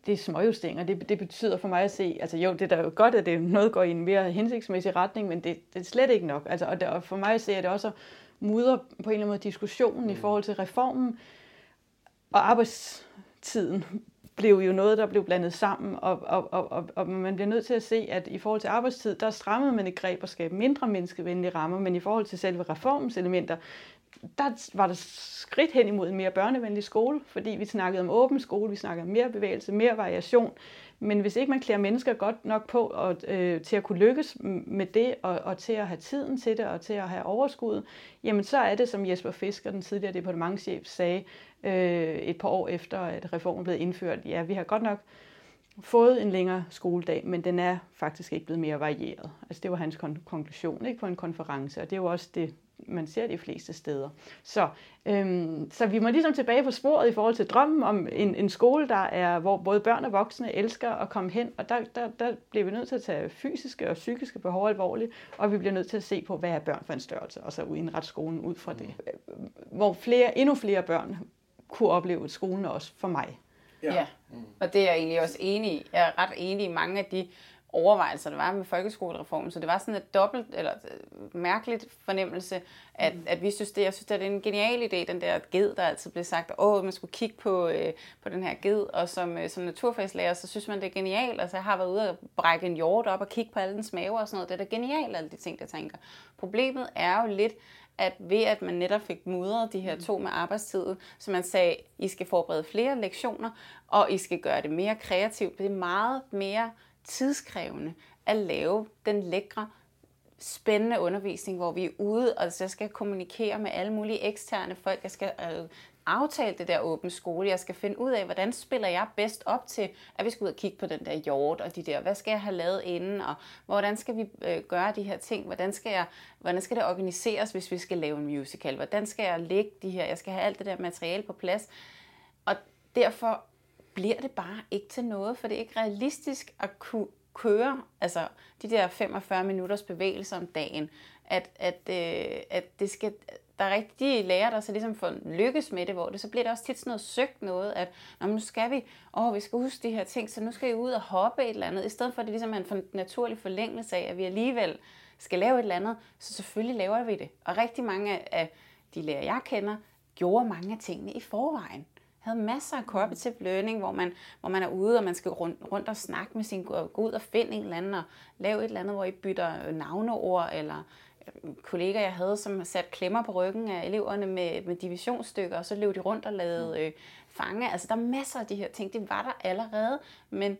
det er småjusteringer. Det, det betyder for mig at se, altså jo, det er da jo godt, at det noget går i en mere hensigtsmæssig retning, men det, det er slet ikke nok. Altså, og, det, og for mig at se, at det også mudrer på en eller anden måde diskussionen mm. i forhold til reformen. Og arbejdstiden blev jo noget, der blev blandet sammen, og, og, og, og, og man bliver nødt til at se, at i forhold til arbejdstid, der strammede man et greb og skabe mindre menneskevenlige rammer, men i forhold til selve reformens elementer, der var der skridt hen imod en mere børnevenlig skole, fordi vi snakkede om åben skole, vi snakkede om mere bevægelse, mere variation. Men hvis ikke man klæder mennesker godt nok på og, øh, til at kunne lykkes med det, og, og til at have tiden til det, og til at have overskud, jamen så er det, som Jesper Fisker, den tidligere departementchef, sagde øh, et par år efter, at reformen blev indført. Ja, vi har godt nok fået en længere skoledag, men den er faktisk ikke blevet mere varieret. Altså det var hans kon- konklusion ikke, på en konference, og det er jo også det, man ser de fleste steder. Så, øhm, så vi må ligesom tilbage på sporet i forhold til drømmen om en, en skole, der er, hvor både børn og voksne elsker at komme hen, og der, der, der bliver vi nødt til at tage fysiske og psykiske behov alvorligt, og vi bliver nødt til at se på, hvad er børn for en størrelse, og så indrette skolen ud fra det. Hvor flere, endnu flere børn kunne opleve skolen også for mig. Ja. ja, og det er jeg egentlig også enig i. Jeg er ret enig i mange af de overvejelser, der var med folkeskolereformen. Så det var sådan et dobbelt, eller øh, mærkeligt fornemmelse, at, mm. at vi synes det, jeg synes, det er en genial idé, den der ged, der altid blev sagt, åh, man skulle kigge på, øh, på den her ged, og som, øh, som naturfagslærer, så synes man, det er genialt. Altså, jeg har været ude og brække en hjort op og kigge på alle dens maver og sådan noget. Det er da genialt, alle de ting, der tænker. Problemet er jo lidt, at ved at man netop fik mudret de her to med arbejdstid, så man sagde, I skal forberede flere lektioner, og I skal gøre det mere kreativt. Det er meget mere tidskrævende at lave den lækre, spændende undervisning, hvor vi er ude, og så skal kommunikere med alle mulige eksterne folk. Jeg skal øh, aftale det der åbne skole. Jeg skal finde ud af, hvordan spiller jeg bedst op til, at vi skal ud og kigge på den der hjort, og de der, hvad skal jeg have lavet inden, og hvordan skal vi øh, gøre de her ting? Hvordan skal, jeg, hvordan skal det organiseres, hvis vi skal lave en musical? Hvordan skal jeg lægge de her? Jeg skal have alt det der materiale på plads. Og derfor bliver det bare ikke til noget, for det er ikke realistisk at kunne køre altså de der 45 minutters bevægelser om dagen. At, at, øh, at det skal, der er rigtig de der så ligesom får lykkes med det, hvor det så bliver det også tit sådan noget søgt noget, at Nå, nu skal vi, åh, vi skal huske de her ting, så nu skal I ud og hoppe et eller andet, i stedet for at det ligesom er en naturlig forlængelse af, at vi alligevel skal lave et eller andet, så selvfølgelig laver vi det. Og rigtig mange af de lærere, jeg kender, gjorde mange af tingene i forvejen havde masser af cooperative learning, hvor man, hvor man er ude, og man skal rundt, rundt og snakke med sin, gå ud og finde en eller anden, og lave et eller andet, hvor I bytter navneord, eller øh, kollegaer, jeg havde, som sat klemmer på ryggen af eleverne med, med divisionsstykker, og så løb de rundt og lavede mm. øh, fange. Altså, der er masser af de her ting. Det var der allerede, men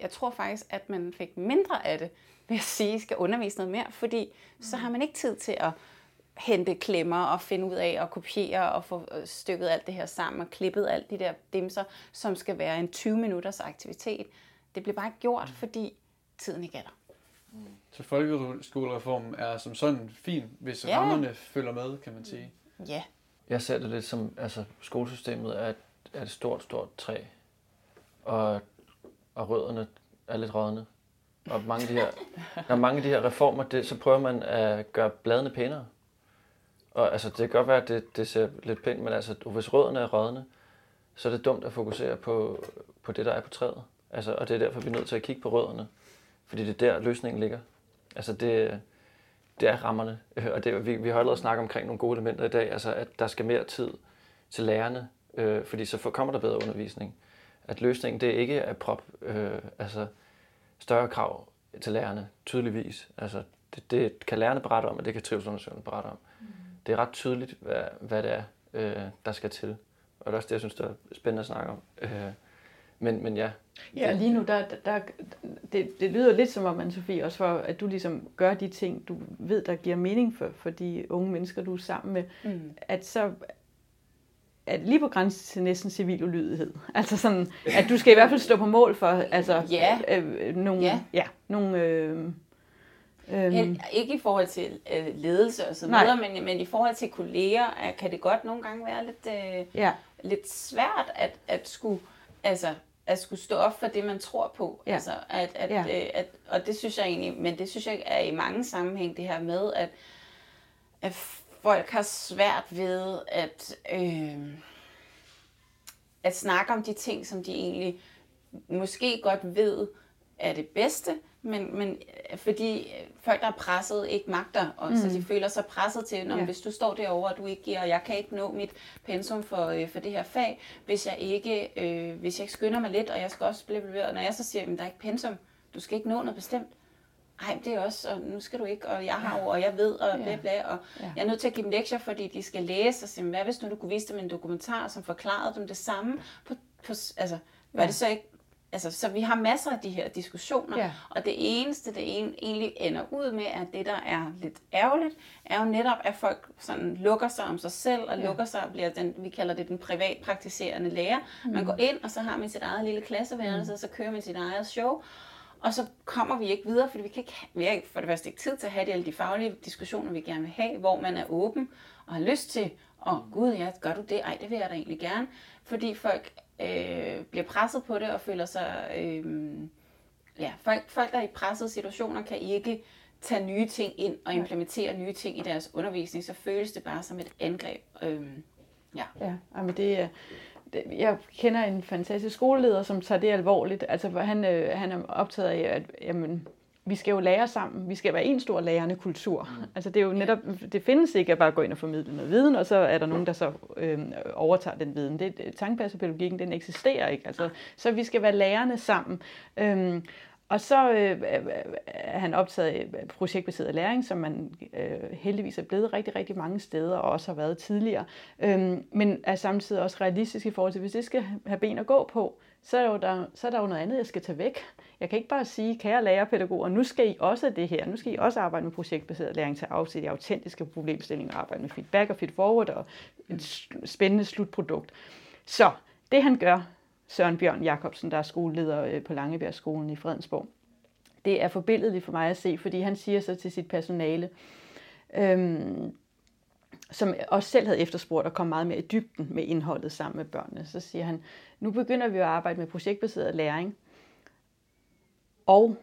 jeg tror faktisk, at man fik mindre af det, ved at sige, skal undervise noget mere, fordi så har man ikke tid til at hente klemmer og finde ud af at kopiere og få øh, stykket alt det her sammen og klippet alt de der dimser, som skal være en 20 minutters aktivitet. Det bliver bare ikke gjort, mm. fordi tiden ikke er der. Mm. Så folkeskolereformen er som sådan fin, hvis ja. rammerne følger med, kan man sige. Ja. Jeg ser det lidt som, altså skolesystemet er et, er et stort, stort træ, og, og rødderne er lidt rådne. Og mange af de her, når mange af de her reformer, det, så prøver man at gøre bladene pænere. Og altså, det kan godt være, at det, det ser lidt pænt, men altså, hvis rødderne er rådne, så er det dumt at fokusere på, på det, der er på træet. Altså, og det er derfor, vi er nødt til at kigge på rødderne. Fordi det er der, løsningen ligger. Altså, det, det er rammerne. Øh, og det, vi, vi har allerede snakket omkring nogle gode elementer i dag. Altså, at der skal mere tid til lærerne, øh, fordi så kommer der bedre undervisning. At løsningen, det er ikke at prop, øh, altså, større krav til lærerne, tydeligvis. Altså, det, det kan lærerne berette om, og det kan trivselsundersøgerne berette om. Mm det er ret tydeligt, hvad, hvad det er, øh, der skal til. Og det er også det, jeg synes, der er spændende at snakke om. Øh, men, men ja. Ja, lige nu, der, der, det, det lyder lidt som om, Anne-Sophie, også for, at du ligesom gør de ting, du ved, der giver mening for, for de unge mennesker, du er sammen med. Mm. At så at lige på grænsen til næsten civil ulydighed. Altså sådan, at du skal i hvert fald stå på mål for altså, ja. øh, nogle, ja. Ja, nogle øh, Øhm. Ikke i forhold til øh, ledelse og så videre, men, men i forhold til kolleger, kan det godt nogle gange være lidt, øh, ja. lidt svært at, at skulle, altså, at skulle stå op for det, man tror på. Ja. Altså, at, at, ja. øh, at, og det synes jeg egentlig, men det synes jeg er i mange sammenhæng det her med, at, at folk har svært ved at, øh, at snakke om de ting, som de egentlig måske godt ved er det bedste, men, men øh, fordi øh, folk, der er presset, ikke magter, og mm. så de føler sig presset til, når ja. hvis du står derovre, og du ikke giver, og jeg kan ikke nå mit pensum for, øh, for det her fag, hvis jeg ikke øh, hvis jeg ikke skynder mig lidt, og jeg skal også blive og når jeg så siger, at der er ikke pensum, du skal ikke nå noget bestemt, ej, det er også, og nu skal du ikke, og jeg har jo, og jeg ved, og bla bla, og ja. jeg er nødt til at give dem lektier, fordi de skal læse, og sige, hvad hvis nu du kunne vise dem en dokumentar, som forklarede dem det samme, på, på, altså, var ja. det så ikke altså, så vi har masser af de her diskussioner, Ja. og det eneste, det en, egentlig ender ud med, at det, der er lidt ærgerligt, er jo netop, at folk sådan lukker sig om sig selv, og ja. lukker sig og bliver den, vi kalder det den privatpraktiserende lærer. Mm. Man går ind, og så har man sit eget lille klasseværelse, mm. og så kører man sit eget show, og så kommer vi ikke videre, fordi vi, kan ikke, vi har for det første ikke tid til at have de, alle de faglige diskussioner, vi gerne vil have, hvor man er åben og har lyst til, og gud ja, gør du det? Ej, det vil jeg da egentlig gerne. Fordi folk øh, bliver presset på det og føler sig... Øh, ja, folk, folk, der er i pressede situationer, kan ikke tage nye ting ind og implementere nye ting i deres undervisning, så føles det bare som et angreb. Øh, ja. Ja, men det er... Jeg kender en fantastisk skoleleder, som tager det alvorligt. Altså, han, øh, han er optaget af, at jamen, vi skal jo lære sammen. Vi skal være en stor lærende kultur. Mm. Altså, det er jo netop, det findes ikke at bare gå ind og formidle noget viden, og så er der nogen, der så øh, overtager den viden. Det, tankepædagogikken, den eksisterer ikke. Altså, så vi skal være lærende sammen. Øhm, og så øh, øh, øh, er han optaget af projektbaseret læring, som man øh, heldigvis er blevet rigtig, rigtig mange steder, og også har været tidligere. Øhm, men er samtidig også realistisk i forhold til, hvis det skal have ben at gå på, så er, der jo der, så er der jo noget andet, jeg skal tage væk. Jeg kan ikke bare sige, kære lærerpædagoger, nu skal I også det her. Nu skal I også arbejde med projektbaseret læring til at afsætte i autentiske problemstillinger, arbejde med feedback og feedforward og et spændende slutprodukt. Så det han gør, Søren Bjørn Jacobsen, der er skoleleder øh, på Langebjergskolen i Fredensborg, det er forbilledeligt for mig at se, fordi han siger så til sit personale, øhm, som også selv havde efterspurgt at komme meget mere i dybden med indholdet sammen med børnene, så siger han, nu begynder vi at arbejde med projektbaseret læring, og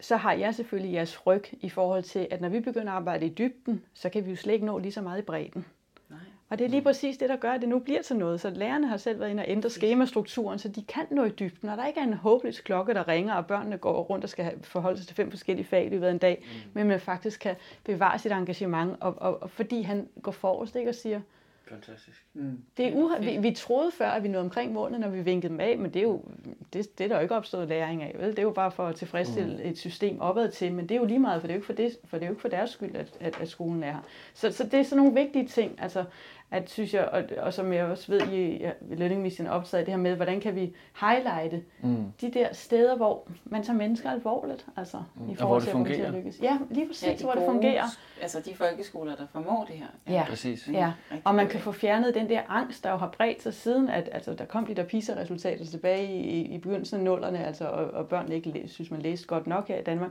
så har jeg selvfølgelig jeres ryg i forhold til, at når vi begynder at arbejde i dybden, så kan vi jo slet ikke nå lige så meget i bredden. Og det er lige præcis det, der gør, at det nu bliver til noget. Så lærerne har selv været inde og ændre skemastrukturen, så de kan nå i dybden. Og der ikke er en håbløs klokke, der ringer, og børnene går rundt og skal have- forholde sig til fem forskellige fag i løbet af en dag, mm. men man faktisk kan bevare sit engagement, og, og, og fordi han går forrest ikke, og siger, Fantastisk. Mm. det er uha- vi, vi troede før, at vi nåede omkring målene, når vi vinkede dem af, men det er jo det, det er der jo ikke opstået læring af. Vel? Det er jo bare for at tilfredsstille mm. et system opad til, men det er jo lige meget, for det er jo ikke for, det, for, det er jo ikke for deres skyld, at, at, at skolen er her. Så, så det er sådan nogle vigtige ting, altså, at synes jeg, og, og som jeg også ved, I ja, Learning Mission er optaget det her med, hvordan kan vi highlighte Mm. de der steder, hvor man tager mennesker alvorligt, altså, Mm. i Og forhold hvor det til til at fungerer. lykkes. Ja, lige præcis, Ja, de hvor det gode- fungerer. Altså de folkeskoler, der formår det her. Ja. Præcis. Ja, Rigtig og man kan få fjernet den der angst, der jo har bredt sig siden, at altså, der kom de der PISA-resultater tilbage i, i begyndelsen af nullerne, altså, og, og børnene ikke læ- synes, man læste godt nok her i Danmark.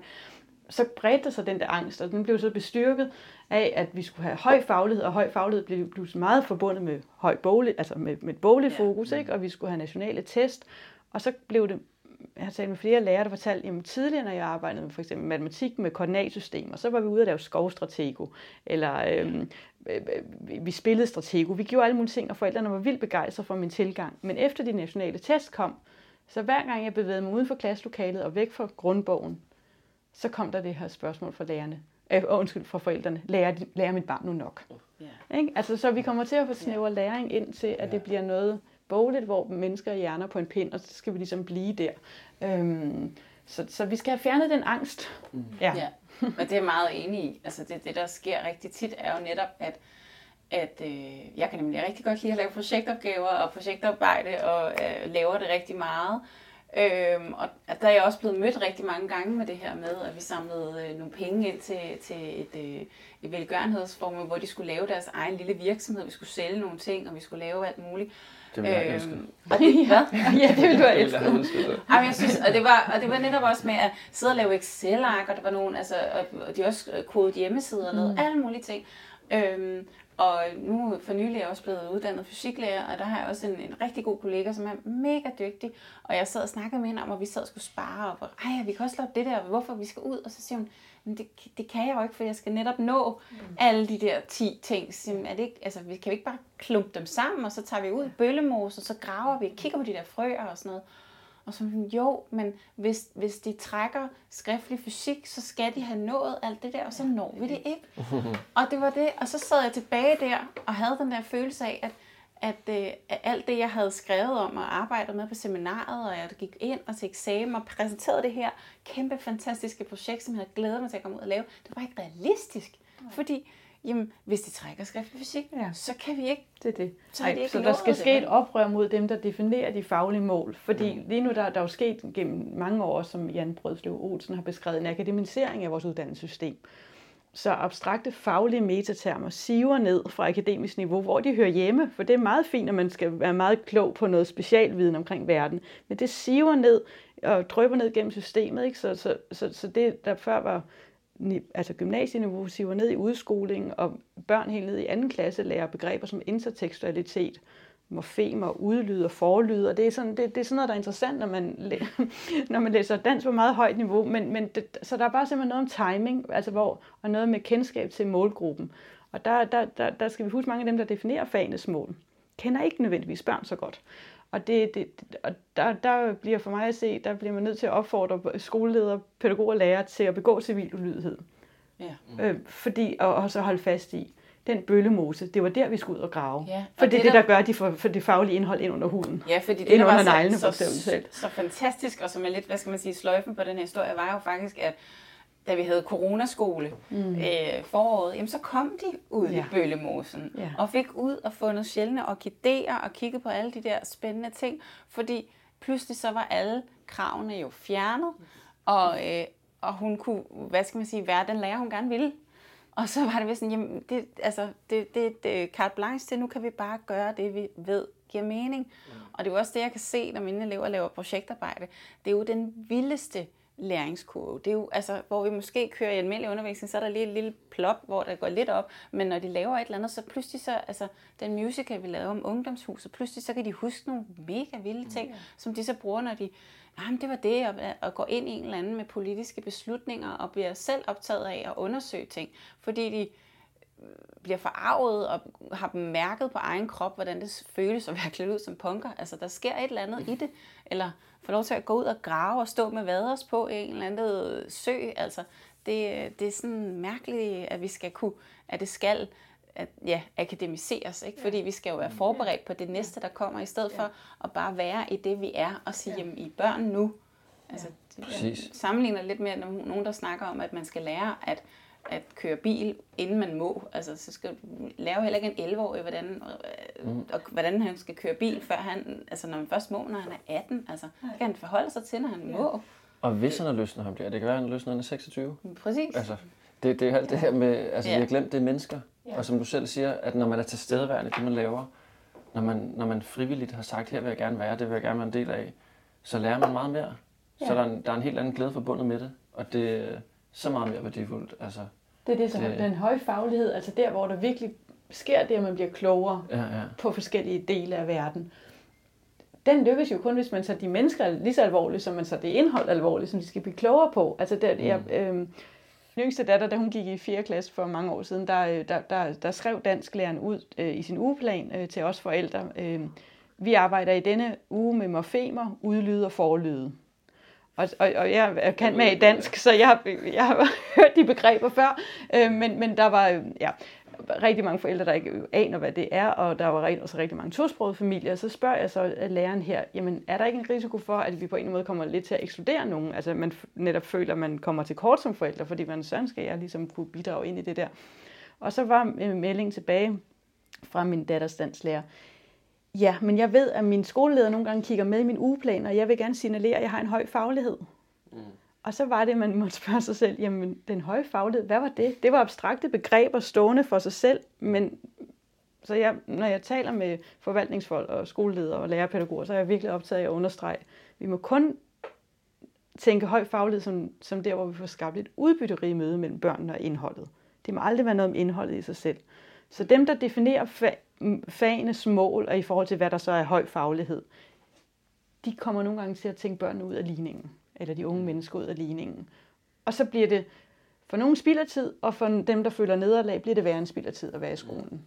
Så bredte sig den der angst, og den blev så bestyrket af, at vi skulle have høj faglighed, og høj faglighed blev, blev meget forbundet med høj boglig, altså med, med et bogligt Ja. fokus, ikke? og vi skulle have nationale test, og så blev det jeg har talt med flere lærere, der fortalte, at tidligere, når jeg arbejdede med for eksempel matematik med koordinatsystemer, så var vi ude at lave skovstratego, eller øhm, øh, øh, vi spillede stratego. Vi gjorde alle mulige ting, og forældrene var vildt begejstrede for min tilgang. Men efter de nationale test kom, så hver gang jeg bevægede mig uden for klasselokalet og væk fra grundbogen, så kom der det her spørgsmål fra lærerne. Øh, undskyld, fra forældrene. Lærer, lærer mit barn nu nok? Ja. Ikke? Altså, så vi kommer til at få snæver læring ind til, at det bliver noget bogligt, hvor mennesker er hjerner på en pind, og så skal vi ligesom blive der. Øhm, så, så vi skal have fjernet den angst. Mm. Ja. Ja, og det er jeg meget enig i. Altså det, det, der sker rigtig tit, er jo netop, at, at øh, jeg kan nemlig rigtig godt lide at lave projektopgaver og projektarbejde, og øh, laver det rigtig meget. Øhm, og der er jeg også blevet mødt rigtig mange gange med det her med, at vi samlede øh, nogle penge ind til, til et, øh, et velgørenhedsformål, hvor de skulle lave deres egen lille virksomhed. Vi skulle sælge nogle ting, og vi skulle lave alt muligt. Det vil jeg ønske. og det, hvad? ja, det vil du have Det vil jeg ønske. synes, og det, var, og det var netop også med at sidde og lave Excel-ark, og der var nogen, altså, og- og de også kodet hjemmesider og lavede mm. alle mulige ting. Øhm, og nu for nylig er jeg også blevet uddannet fysiklærer, og der har jeg også en, en rigtig god kollega, som er mega dygtig. Og jeg sad og snakkede med hende om, at vi sad og skulle spare, og ej, vi kan også lave det der, hvorfor vi skal ud. Og så siger hun, men det, det kan jeg jo ikke, for jeg skal netop nå mm. alle de der 10 ting. Så, er det ikke, altså, vi kan jo ikke bare klumpe dem sammen, og så tager vi ud i bøllemose, og så graver vi, kigger på de der frøer og sådan noget. Og så sådan, jo, men hvis, hvis de trækker skriftlig fysik, så skal de have nået alt det der, og så når vi det ikke. og det var det, og så sad jeg tilbage der og havde den der følelse af, at, at, øh, at alt det, jeg havde skrevet om og arbejdet med på seminaret, og jeg gik ind og til eksamen og præsenterede det her kæmpe fantastiske projekt, som jeg havde glædet mig til at komme ud og lave, det var ikke realistisk. Fordi jamen hvis de trækker skriftlig fysik, ja. så kan vi ikke. Det er det. Så, Ej, de så der skal det, ske et oprør mod dem, der definerer de faglige mål. Fordi mm. lige nu der, der er jo sket gennem mange år, som Jan Brødslev Olsen har beskrevet, en akademisering af vores uddannelsessystem. Så abstrakte faglige metatermer siver ned fra akademisk niveau, hvor de hører hjemme, for det er meget fint, at man skal være meget klog på noget specialviden omkring verden, men det siver ned og drøber ned gennem systemet, ikke? Så, så, så, så det, der før var altså gymnasieniveau, siver ned i udskoling, og børn helt ned i anden klasse lærer begreber som intertekstualitet, morfemer, udlyd og forlyd, og det er sådan, det, det er sådan noget, der er interessant, når man, når man læser dansk på meget højt niveau, men, men det, så der er bare simpelthen noget om timing, altså hvor, og noget med kendskab til målgruppen. Og der, der, der, der skal vi huske mange af dem, der definerer fagenes mål, kender ikke nødvendigvis børn så godt. Og, det, det, og der, der bliver for mig at se, der bliver man nødt til at opfordre skoleledere, pædagoger og lærere til at begå civil ulydighed. Ja. Øh, fordi, og, og så holde fast i, den bøllemose, det var der, vi skulle ud og grave. Ja, og for det er det, der, der gør de for, for det faglige indhold ind under huden. Ja, fordi det, ind der under var neglene, så, så, så fantastisk, og som er lidt, hvad skal man sige, sløjfen på den her historie, var jo faktisk, at da vi havde coronaskole mm. øh, foråret, jamen så kom de ud ja. i Bøllemosen ja. og fik ud og fundet sjældne orkideer og kigget på alle de der spændende ting, fordi pludselig så var alle kravene jo fjernet, og, øh, og hun kunne, hvad skal man sige, være den lærer, hun gerne ville. Og så var det ved sådan, jamen, det, altså, det, det, det carte blanche til, nu kan vi bare gøre det, vi ved giver mening. Mm. Og det er jo også det, jeg kan se, når mine elever laver projektarbejde. Det er jo den vildeste læringskurve. Det er jo, altså, hvor vi måske kører i almindelig undervisning, så er der lige et lille plop, hvor der går lidt op, men når de laver et eller andet, så pludselig så, altså, den musical, vi lavede om ungdomshuset, pludselig så kan de huske nogle mega vilde ting, mm. som de så bruger, når de, jamen det var det, og, og går ind i en eller anden med politiske beslutninger, og bliver selv optaget af at undersøge ting, fordi de bliver forarvet og har mærket på egen krop, hvordan det føles at være klædt ud som punker. Altså, der sker et eller andet i det. Eller få lov til at gå ud og grave og stå med vaders på i en eller anden sø. Altså, det, det er sådan mærkeligt, at vi skal kunne, at det skal at, ja, akademiseres, ikke? fordi vi skal jo være forberedt på det næste, der kommer, i stedet for at bare være i det, vi er, og sige, jamen, I er børn nu. Altså, det, Præcis. sammenligner lidt med nogen, der snakker om, at man skal lære at at køre bil, inden man må. Altså, så skal lave heller ikke en 11-årig, hvordan, øh, mm. og hvordan han skal køre bil, før han, altså når man først må, når han er 18. Altså, det kan han forholde sig til, når han ja. må. Og hvis han har lyst, når han bliver, det kan være, han har lyst, når han er 26. Præcis. Altså, det, det er alt det her med, altså ja. vi har glemt, det er mennesker. Ja. Og som du selv siger, at når man er til stedeværende, det man laver, når man, når man frivilligt har sagt, her vil jeg gerne være, det vil jeg gerne være en del af, så lærer man meget mere. Ja. Så der er, en, der er en helt anden glæde forbundet med det, og det så meget mere værdifuldt. Altså, det er det, som det... den høje faglighed, altså der, hvor der virkelig sker det, at man bliver klogere ja, ja. på forskellige dele af verden. Den lykkes jo kun, hvis man tager de mennesker lige så alvorligt, som man tager det indhold alvorligt, som de skal blive klogere på. Altså der, mm. jeg, øh, min yngste datter, da hun gik i 4. klasse for mange år siden, der, øh, der, der, der skrev dansklæreren ud øh, i sin ugeplan øh, til os forældre, øh, vi arbejder i denne uge med morfemer, udlyde og forlyde. Og, og, og jeg kan med i dansk, så jeg har, jeg har hørt de begreber før, øh, men, men der var ja, rigtig mange forældre, der ikke aner, hvad det er, og der var også rigtig mange tosprogede familier. Så spørger jeg så læreren her, jamen er der ikke en risiko for, at vi på en måde kommer lidt til at ekskludere nogen? Altså man netop føler, at man kommer til kort som forældre, fordi man sådan skal jeg ligesom kunne bidrage ind i det der. Og så var meldingen tilbage fra min datters danslærer, Ja, men jeg ved, at min skoleleder nogle gange kigger med i min ugeplan, og jeg vil gerne signalere, at jeg har en høj faglighed. Mm. Og så var det, man måtte spørge sig selv, jamen den høje faglighed, hvad var det? Det var abstrakte begreber stående for sig selv, men så jeg, når jeg taler med forvaltningsfolk og skoleledere og lærerpædagoger, så er jeg virkelig optaget af at understrege, vi må kun tænke høj faglighed som, som der, hvor vi får skabt et udbytterige møde mellem børnene og indholdet. Det må aldrig være noget om indholdet i sig selv. Så dem, der definerer fagenes mål, og i forhold til, hvad der så er høj faglighed, de kommer nogle gange til at tænke børnene ud af ligningen, eller de unge mm. mennesker ud af ligningen. Og så bliver det for nogle spillertid, og for dem, der føler nederlag, bliver det værre en spillertid at være i skolen.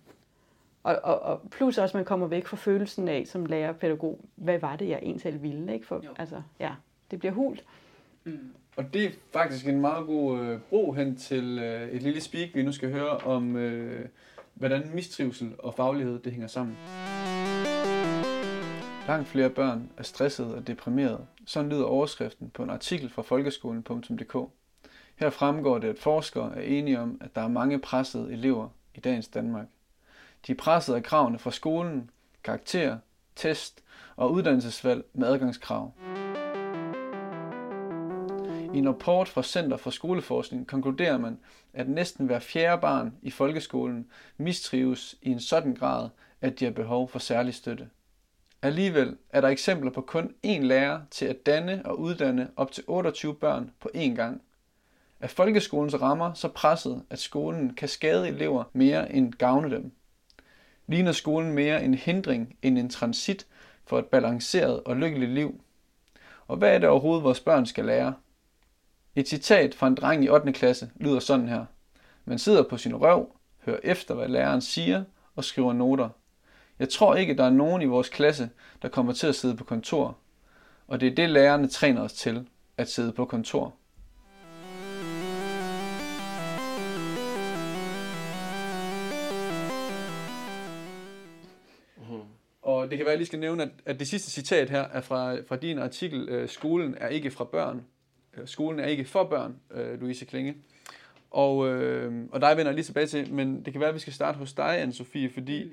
Og, og, og plus også, at man kommer væk fra følelsen af, som lærer pædagog, hvad var det, jeg egentlig ville? Ikke? For, altså, ja, det bliver hult. Mm. Og det er faktisk en meget god øh, bro hen til øh, et lille speak, vi nu skal høre om øh, hvordan mistrivsel og faglighed det hænger sammen. Langt flere børn er stressede og deprimerede. Sådan lyder overskriften på en artikel fra folkeskolen.dk. Her fremgår det, at forskere er enige om, at der er mange pressede elever i dagens Danmark. De er presset af kravene fra skolen, karakter, test og uddannelsesvalg med adgangskrav. I en rapport fra Center for Skoleforskning konkluderer man, at næsten hver fjerde barn i folkeskolen mistrives i en sådan grad, at de har behov for særlig støtte. Alligevel er der eksempler på kun én lærer til at danne og uddanne op til 28 børn på én gang. Er folkeskolens rammer så presset, at skolen kan skade elever mere end gavne dem? Ligner skolen mere en hindring end en transit for et balanceret og lykkeligt liv? Og hvad er det overhovedet, vores børn skal lære? Et citat fra en dreng i 8. klasse lyder sådan her. Man sidder på sin røv, hører efter, hvad læreren siger og skriver noter. Jeg tror ikke, der er nogen i vores klasse, der kommer til at sidde på kontor. Og det er det, lærerne træner os til, at sidde på kontor. Mm-hmm. Og det kan være, at jeg lige skal nævne, at, at det sidste citat her er fra, fra din artikel, øh, Skolen er ikke fra børn. Øh, skolen er ikke for børn, øh, Louise Klinge. Og, øh, og dig vender jeg lige tilbage til, men det kan være, at vi skal starte hos dig, anne Sofie, fordi mm.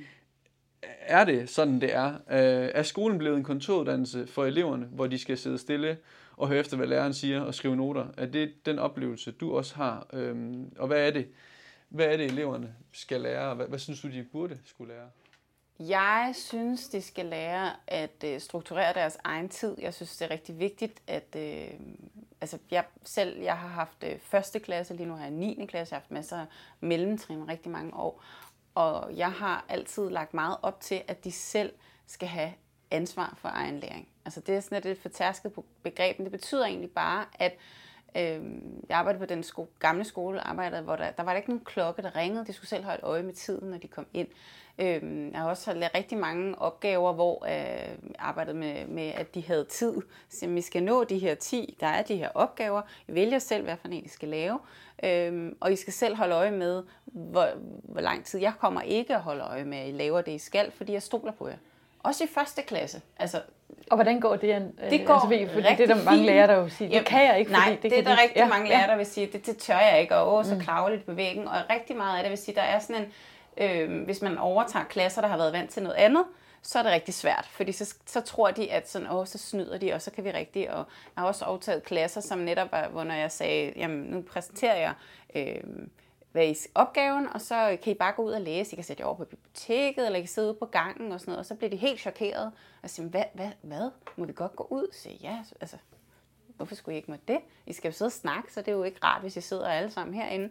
er det sådan, det er? Øh, er skolen blevet en kontoruddannelse for eleverne, hvor de skal sidde stille og høre efter, hvad læreren siger og skrive noter? Er det den oplevelse, du også har? Øh, og hvad er det, hvad er det eleverne skal lære? Hvad, hvad synes du, de burde skulle lære? Jeg synes, de skal lære at øh, strukturere deres egen tid. Jeg synes, det er rigtig vigtigt, at... Øh, altså, jeg selv jeg har haft øh, første klasse, lige nu har jeg 9. klasse, jeg har haft masser af mellemtrin rigtig mange år. Og jeg har altid lagt meget op til, at de selv skal have ansvar for egen læring. Altså det er sådan et lidt fortærsket begreb, men det betyder egentlig bare, at øh, jeg arbejdede på den sko- gamle skole, arbejdede, hvor der, der var der ikke nogen klokke, der ringede. De skulle selv holde øje med tiden, når de kom ind. Øh, jeg har også lavet rigtig mange opgaver, hvor jeg øh, arbejdede med, med, at de havde tid. Så vi skal nå de her 10, der er de her opgaver. I vælger selv, hvad for en I skal lave. Øh, og I skal selv holde øje med, hvor, hvor lang tid. Jeg kommer ikke at holde øje med, at I laver det, I skal, fordi jeg stoler på jer. Også i første klasse. Altså, og hvordan går det? Øh, det går altså, fordi det er der mange lærere, der vil sige, det kan jeg ikke. Nej, fordi det, det er der rigtig ja, mange lærere, der vil sige, det, det tør jeg ikke, og så mm. kravligt på væggen. Og rigtig meget af det vil sige, der er sådan en, øh, hvis man overtager klasser, der har været vant til noget andet, så er det rigtig svært, fordi så, så tror de, at sådan, åh, så snyder de, og så kan vi rigtig, og jeg har også overtaget klasser, som netop var, hvor når jeg sagde, jamen nu præsenterer jeg øh, hvad I opgaven, og så kan I bare gå ud og læse. I kan sætte jer over på biblioteket, eller I kan sidde ude på gangen og sådan noget, og så bliver de helt chokeret og siger, hvad, hvad, hvad? Må vi godt gå ud? Så ja, altså, hvorfor skulle I ikke måtte det? I skal jo sidde og snakke, så det er jo ikke rart, hvis I sidder alle sammen herinde.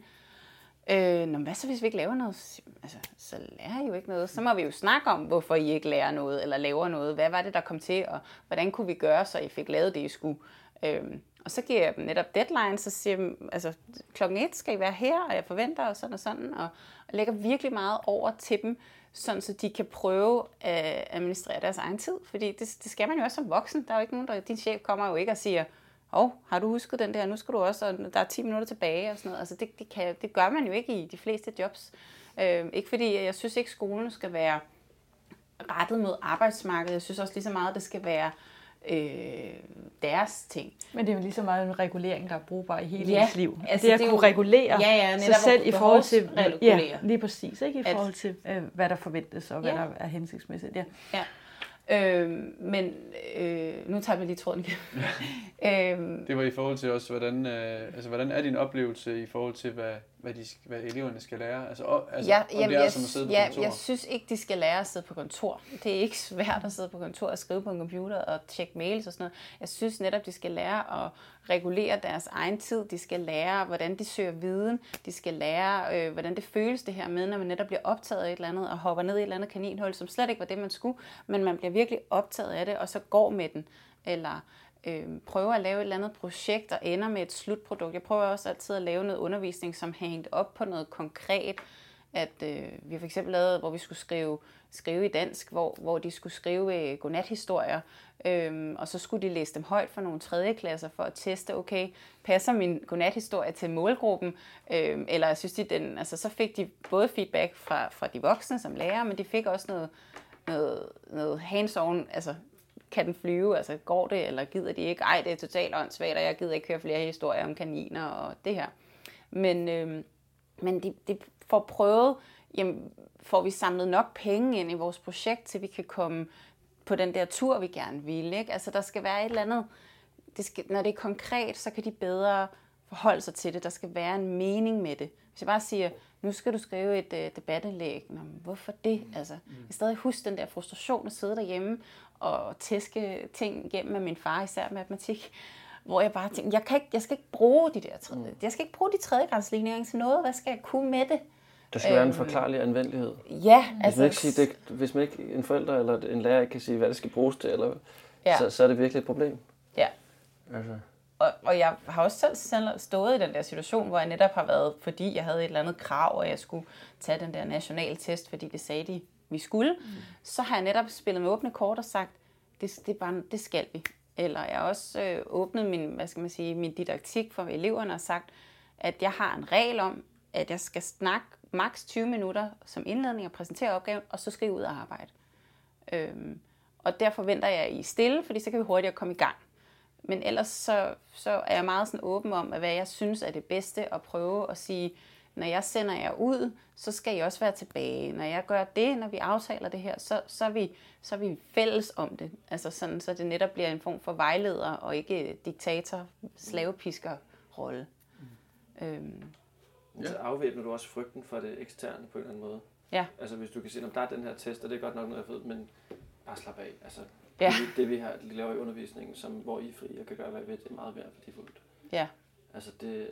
Øh, nå, hvad så hvis vi ikke laver noget? Altså, så lærer I jo ikke noget. Så må vi jo snakke om, hvorfor I ikke lærer noget, eller laver noget. Hvad var det, der kom til, og hvordan kunne vi gøre, så I fik lavet det, I skulle? Øh, og så giver jeg dem netop deadline, så siger jeg, altså klokken et skal I være her, og jeg forventer, og sådan og sådan, og, og lægger virkelig meget over til dem, sådan så de kan prøve at administrere deres egen tid. Fordi det, det skal man jo også som voksen. Der er jo ikke nogen, der, din chef kommer jo ikke og siger, åh, oh, har du husket den der, nu skal du også, og der er 10 minutter tilbage og sådan noget. Altså det, det, kan, det gør man jo ikke i de fleste jobs. Øh, ikke fordi, jeg synes ikke, skolen skal være rettet mod arbejdsmarkedet. Jeg synes også lige så meget, at det skal være øh, deres ting. Men det er jo lige så meget en regulering, der er brugbar i hele ja, ens liv. Altså det at det kunne jo, regulere ja, ja, sig selv i forhold til, ja, lige præcis, ikke i forhold til, øh, hvad der forventes og hvad ja. der er hensigtsmæssigt. Ja. ja. Øh, men øh, nu tager vi lige tråden igen. øhm, det var i forhold til også, hvordan, øh, altså, hvordan er din oplevelse i forhold til, hvad, hvad, de, hvad eleverne skal lære? Altså, og, altså ja, jamen, det er jeg, som at sidde på ja, kontor? Jeg synes ikke, de skal lære at sidde på kontor. Det er ikke svært at sidde på kontor og skrive på en computer og tjekke mails og sådan noget. Jeg synes netop, de skal lære at regulere deres egen tid. De skal lære, hvordan de søger viden. De skal lære, øh, hvordan det føles det her med, når man netop bliver optaget af et eller andet og hopper ned i et eller andet kaninhul, som slet ikke var det, man skulle, men man bliver virkelig optaget af det, og så går med den. Eller øh, prøver at lave et eller andet projekt og ender med et slutprodukt. Jeg prøver også altid at lave noget undervisning, som hængt op på noget konkret. At øh, vi for eksempel lavede, hvor vi skulle skrive, skrive i dansk, hvor, hvor de skulle skrive øh, godnathistorier, øh, og så skulle de læse dem højt for nogle tredje klasser for at teste, okay, passer min godnathistorie til målgruppen, øh, eller jeg synes de den, altså så fik de både feedback fra, fra de voksne som lærer, men de fik også noget, noget, noget hands-on, altså kan den flyve, altså går det, eller gider de ikke? Ej, det er totalt åndssvagt, og jeg gider ikke høre flere historier om kaniner og det her. Men, øh, men de, de får prøvet jamen, får vi samlet nok penge ind i vores projekt, til vi kan komme på den der tur, vi gerne vil. Ikke? Altså, der skal være et eller andet, det skal, når det er konkret, så kan de bedre forholde sig til det. Der skal være en mening med det. Hvis jeg bare siger, nu skal du skrive et uh, debatindlæg, Nå, hvorfor det? Altså, jeg stadig huske den der frustration at sidde derhjemme og tæske ting igennem med min far, især matematik, hvor jeg bare tænkte, jeg, kan ikke, jeg skal ikke bruge de der tredje, mm. jeg skal ikke bruge de tredjegradsligninger til noget, hvad skal jeg kunne med det? Der skal øhm, være en øhm, forklarlig anvendelighed. Ja, hvis altså... Man ikke siger, det, hvis man ikke, en forælder eller en lærer ikke kan sige, hvad det skal bruges til, eller, ja. så, så er det virkelig et problem. Ja. Altså. Og, og jeg har også selv stået i den der situation, hvor jeg netop har været, fordi jeg havde et eller andet krav, og jeg skulle tage den der nationale test, fordi det sagde de, vi skulle. Mm. Så har jeg netop spillet med åbne kort og sagt, det, det, bare, det skal vi. Eller jeg har også øh, åbnet min, hvad skal man sige, min didaktik for eleverne og sagt, at jeg har en regel om, at jeg skal snakke maks 20 minutter som indledning og præsentere opgaven, og så skal jeg ud og arbejde. Øhm, og der forventer jeg I stille, fordi så kan vi hurtigere komme i gang. Men ellers så, så er jeg meget sådan åben om, at hvad jeg synes er det bedste at prøve at sige, når jeg sender jer ud, så skal I også være tilbage. Når jeg gør det, når vi aftaler det her, så, så, er, vi, så er vi fælles om det. Altså sådan, så det netop bliver en form for vejleder, og ikke diktator, slavepisker rolle. Mm. Øhm. Ja. Så afvæbner du også frygten for det eksterne på en eller anden måde. Ja. Altså hvis du kan sige, at der er den her test, og det er godt nok noget, jeg ved, men bare slap af. Altså, ja. det, det, vi har vi laver i undervisningen, som, hvor I er fri og kan gøre, hvad I vil, det er meget værd værdifuldt. Ja. Altså det,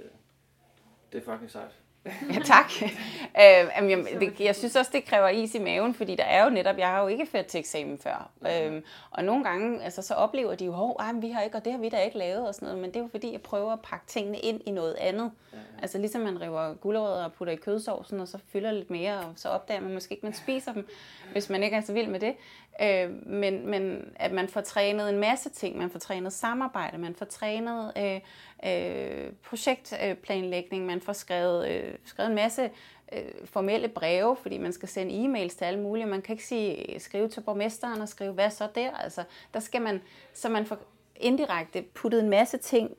det er fucking sejt. Ja, tak. øh, jeg, det, jeg synes også, det kræver is i maven, fordi der er jo netop, jeg har jo ikke ført til eksamen før. Øh, og nogle gange, altså, så oplever de jo, at vi har ikke, og det har vi da ikke lavet, og sådan noget, men det er jo fordi, jeg prøver at pakke tingene ind i noget andet. Ja, ja. Altså ligesom man river gulerødder og putter i kødsovsen, og så fylder lidt mere, og så opdager man måske ikke, man spiser dem, hvis man ikke er så vild med det. Øh, men, men at man får trænet en masse ting, man får trænet samarbejde, man får trænet øh, øh, projektplanlægning, man får skrevet, øh, skrevet en masse øh, formelle breve, fordi man skal sende e-mails til alle mulige. Man kan ikke sige, skrive til borgmesteren og skrive, hvad så der? Altså, der skal man, så man får indirekte puttet en masse ting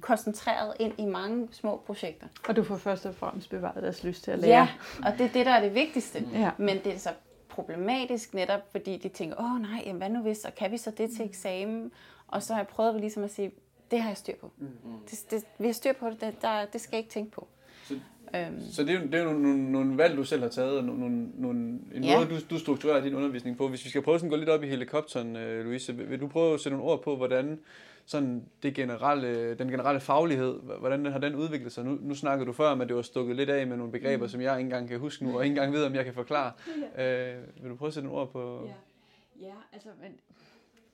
koncentreret ind i mange små projekter. Og du får først og fremmest bevaret deres lyst til at lære. Ja, og det er det, der er det vigtigste. Ja. Men det er så problematisk netop, fordi de tænker, åh oh, nej, jamen, hvad nu hvis, og kan vi så det til eksamen? Og så har jeg prøvet ligesom at sige, det har jeg styr på. Mm. Det, det, vi har styr på det, det, der, det skal jeg ikke tænke på. Så, øhm. så det er jo, det er jo nogle, nogle valg, du selv har taget, og nogle, nogle, en ja. måde, du, du strukturerer din undervisning på. Hvis vi skal prøve at gå lidt op i helikopteren, øh, Louise, vil du prøve at sætte nogle ord på, hvordan sådan det generelle, den generelle faglighed, hvordan har den udviklet sig? Nu, nu snakkede du før om, at det var stukket lidt af med nogle begreber, mm. som jeg ikke engang kan huske nu, og ikke engang ved, om jeg kan forklare. Ja. Øh, vil du prøve at sætte nogle ord på? Ja, ja altså, men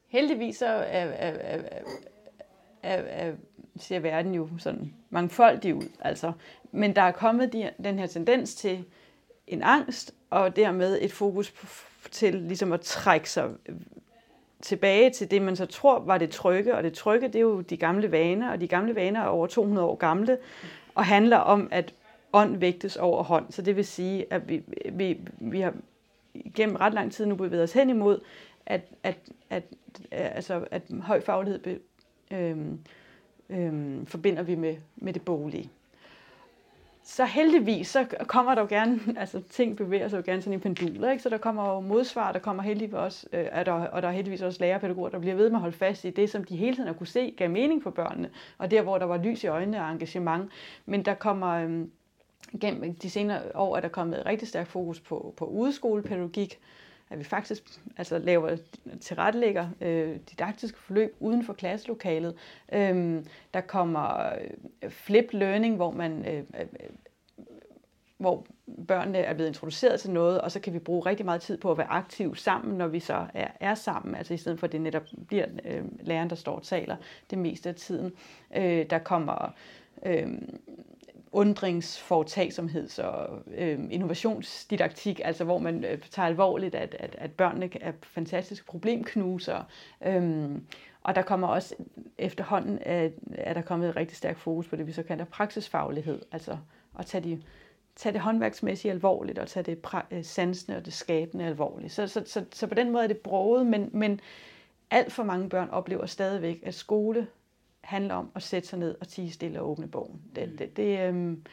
heldigvis så er, er, er, er, er, ser verden jo sådan mangfoldig ud. Altså. Men der er kommet de, den her tendens til en angst, og dermed et fokus på, til ligesom at trække sig tilbage til det, man så tror var det trygge, og det trygge, det er jo de gamle vaner, og de gamle vaner er over 200 år gamle, og handler om, at ånd vægtes over hånd. Så det vil sige, at vi, vi, vi har gennem ret lang tid nu bevæget os hen imod, at, at, at, øh, altså, at høj faglighed be, øhm, øhm, forbinder vi med, med det bolige så heldigvis, så kommer der jo gerne, altså ting bevæger sig jo gerne sådan i penduler, ikke? så der kommer jo modsvar, der kommer heldigvis også, øh, er der, og der er heldigvis også lærerpædagoger, der bliver ved med at holde fast i det, som de hele tiden har kunne se gav mening for børnene, og der, hvor der var lys i øjnene og engagement. Men der kommer, øh, gennem de senere år, er der kommet et rigtig stærkt fokus på, på udeskolepædagogik, at vi faktisk altså, laver tilrettelægger øh, didaktiske forløb uden for klasselokalet. Øhm, der kommer øh, flip learning, hvor man øh, øh, hvor børnene er blevet introduceret til noget, og så kan vi bruge rigtig meget tid på at være aktiv sammen, når vi så er, er sammen, altså i stedet for at det netop bliver øh, læreren, der står og taler det meste af tiden. Øh, der kommer øh, undringsforetagsomhed og øh, innovationsdidaktik, altså hvor man øh, tager alvorligt, at, at, at børnene er fantastiske problemknuser. Øhm, og der kommer også efterhånden, at, øh, at der kommet et rigtig stærkt fokus på det, vi så kalder praksisfaglighed, altså at tage, de, tage det håndværksmæssigt alvorligt, og tage det pra- øh, sansende og det skabende alvorligt. Så, så, så, så på den måde er det broget, men, men alt for mange børn oplever stadigvæk, at skole handler om at sætte sig ned og tige stille og åbne bogen. Det, mm. det, det, øhm,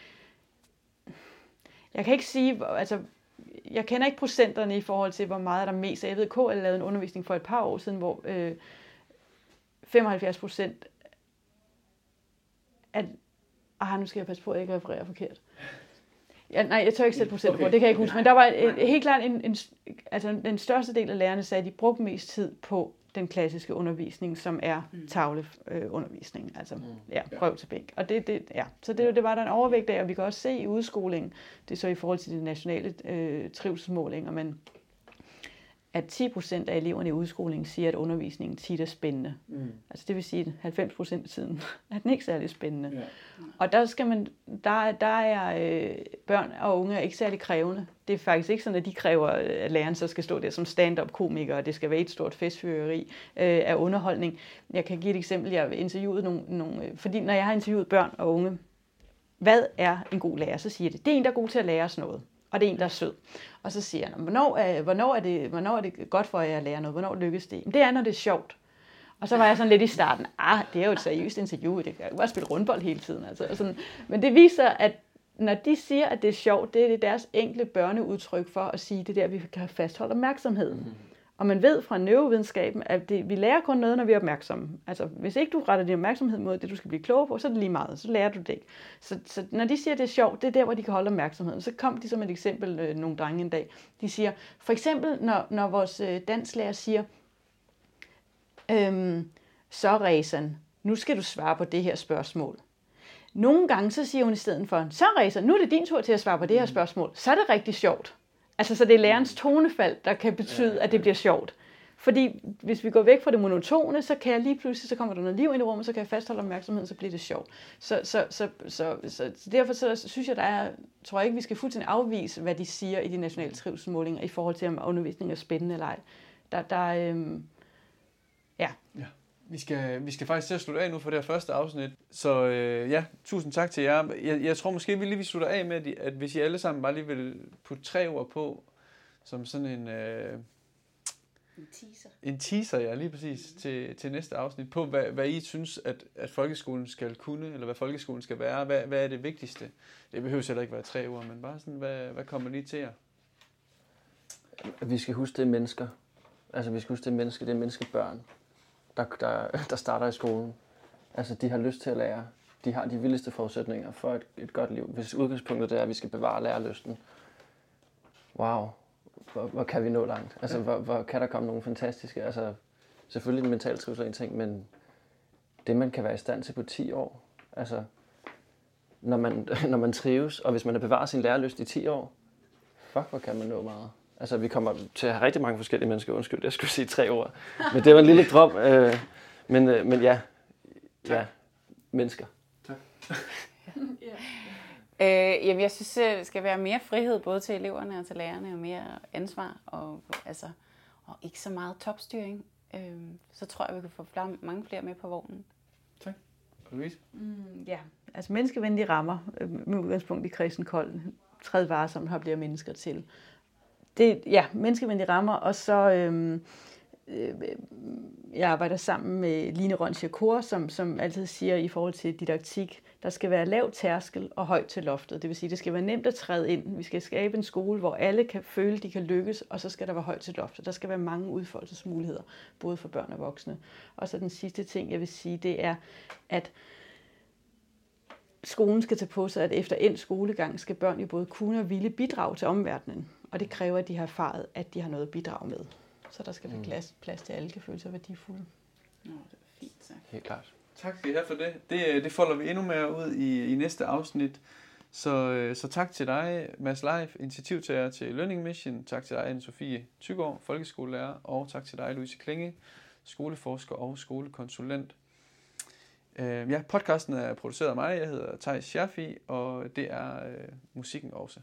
jeg kan ikke sige, altså, jeg kender ikke procenterne i forhold til, hvor meget der er mest. Jeg ved, KL lavede en undervisning for et par år siden, hvor øh, 75 procent at... Ah, nu skal jeg passe på, at jeg ikke refererer forkert. Ja, nej, jeg tør ikke sætte procent okay. på, det kan jeg ikke huske. Men der var en, helt klart en, en, altså den største del af lærerne sagde, at de brugte mest tid på den klassiske undervisning, som er mm. tavleundervisning, øh, altså mm. ja, prøv til bænk. Og det, det, ja. Så det, det var der en overvægt af, og vi kan også se i udskolingen, det er så i forhold til de nationale øh, trivselsmålinger, men at 10 procent af eleverne i udskolingen siger, at undervisningen tit er spændende. Mm. Altså det vil sige, at 90 procent af tiden er den ikke særlig spændende. Ja. Og der, skal man, der, der er øh, børn og unge ikke særlig krævende. Det er faktisk ikke sådan, at de kræver, at læreren så skal stå der som stand-up komiker, og det skal være et stort festfyreri øh, af underholdning. Jeg kan give et eksempel. Jeg har interviewet nogle, nogle, øh, fordi når jeg har interviewet børn og unge, hvad er en god lærer? Så siger det, det er en, der er god til at lære os noget og det er en, der er sød. Og så siger han, hvornår er, hvornår er, det, hvornår er det godt for jer at lære noget? Hvornår lykkes det? Det er, når det er sjovt. Og så var jeg sådan lidt i starten, ah, det er jo et seriøst interview, det kan jo bare spille rundbold hele tiden. Altså, sådan. Men det viser, at når de siger, at det er sjovt, det er det deres enkle børneudtryk for at sige, det der, vi kan fastholde opmærksomheden. Mm. Og man ved fra neurovidenskaben, at det, vi lærer kun noget, når vi er opmærksomme. Altså, hvis ikke du retter din opmærksomhed mod det, du skal blive klogere på, så er det lige meget. Så lærer du det ikke. Så, så når de siger, at det er sjovt, det er der, hvor de kan holde opmærksomheden. Så kom de som et eksempel, øh, nogle drenge en dag. De siger, for eksempel, når, når vores øh, danslærer siger, øhm, så Ræsen, nu skal du svare på det her spørgsmål. Nogle gange så siger hun i stedet for, så Ræsen, nu er det din tur til at svare på det her mm. spørgsmål. Så er det rigtig sjovt. Altså, så det er lærerens tonefald, der kan betyde, at det bliver sjovt. Fordi hvis vi går væk fra det monotone, så kan jeg lige pludselig, så kommer der noget liv ind i rummet, så kan jeg fastholde opmærksomheden, så bliver det sjovt. Så, så, så, så, så, så derfor så synes jeg, der er, tror jeg ikke, vi skal fuldstændig afvise, hvad de siger i de nationale trivselsmålinger i forhold til, om undervisning er spændende eller ej. Der, der, øhm, ja. ja. Vi skal, vi skal faktisk til at slutte af nu for det her første afsnit. Så øh, ja, tusind tak til jer. Jeg, jeg tror måske, vi lige vil slutte af med, at, at hvis I alle sammen bare lige vil putte tre ord på, som sådan en... Øh, en teaser. En teaser, ja, lige præcis, mm. til, til næste afsnit, på hvad, hvad I synes, at, at folkeskolen skal kunne, eller hvad folkeskolen skal være. Hvad, hvad er det vigtigste? Det behøver heller ikke være tre ord, men bare sådan, hvad, hvad kommer lige til jer? Vi skal huske, det er mennesker. Altså, vi skal huske, det er mennesker, det er menneskebørn der, der, der starter i skolen. Altså, de har lyst til at lære. De har de vildeste forudsætninger for et, et godt liv. Hvis udgangspunktet er, at vi skal bevare lærerlysten. Wow, hvor, hvor kan vi nå langt? Altså, hvor, hvor kan der komme nogle fantastiske... Altså, selvfølgelig den mentale trivsel er en ting, men det, man kan være i stand til på 10 år, altså, når man, når man trives, og hvis man har bevaret sin lærerlyst i 10 år, fuck, hvor kan man nå meget. Altså, vi kommer til at have rigtig mange forskellige mennesker. Undskyld, jeg skulle sige tre ord. Men det var en lille drøm. Øh, men, øh, men ja, ja, mennesker. Tak. ja. Øh, jamen, jeg synes, der skal være mere frihed både til eleverne og til lærerne, og mere ansvar, og, altså, og ikke så meget topstyring. Øh, så tror jeg, vi kan få flere, mange flere med på vognen. Tak. Louise? Mm, ja, altså menneskevenlige rammer, øh, med udgangspunkt i kristen kold, træd varsomt har bliver mennesker til det, ja, menneskevenlige rammer, og så øhm, øh, jeg arbejder sammen med Line Rønsjakor, som, som altid siger i forhold til didaktik, der skal være lav tærskel og højt til loftet. Det vil sige, det skal være nemt at træde ind. Vi skal skabe en skole, hvor alle kan føle, de kan lykkes, og så skal der være højt til loftet. Der skal være mange udfoldelsesmuligheder, både for børn og voksne. Og så den sidste ting, jeg vil sige, det er, at skolen skal tage på sig, at efter en skolegang skal børn jo både kunne og ville bidrage til omverdenen. Og det kræver, at de har erfaret, at de har noget at bidrage med. Så der skal være plads, plads til, at alle kan føle sig værdifulde. Nå, det er fint sagt. Helt klart. Tak skal I have for det. Det, det folder vi endnu mere ud i, i næste afsnit. Så, øh, så tak til dig, Mads Leif, initiativtager til Learning Mission. Tak til dig, Anne-Sophie Tygård, folkeskolelærer. Og tak til dig, Louise Klinge, skoleforsker og skolekonsulent. Øh, ja, podcasten er produceret af mig. Jeg hedder Thijs Schaffi, og det er øh, musikken også.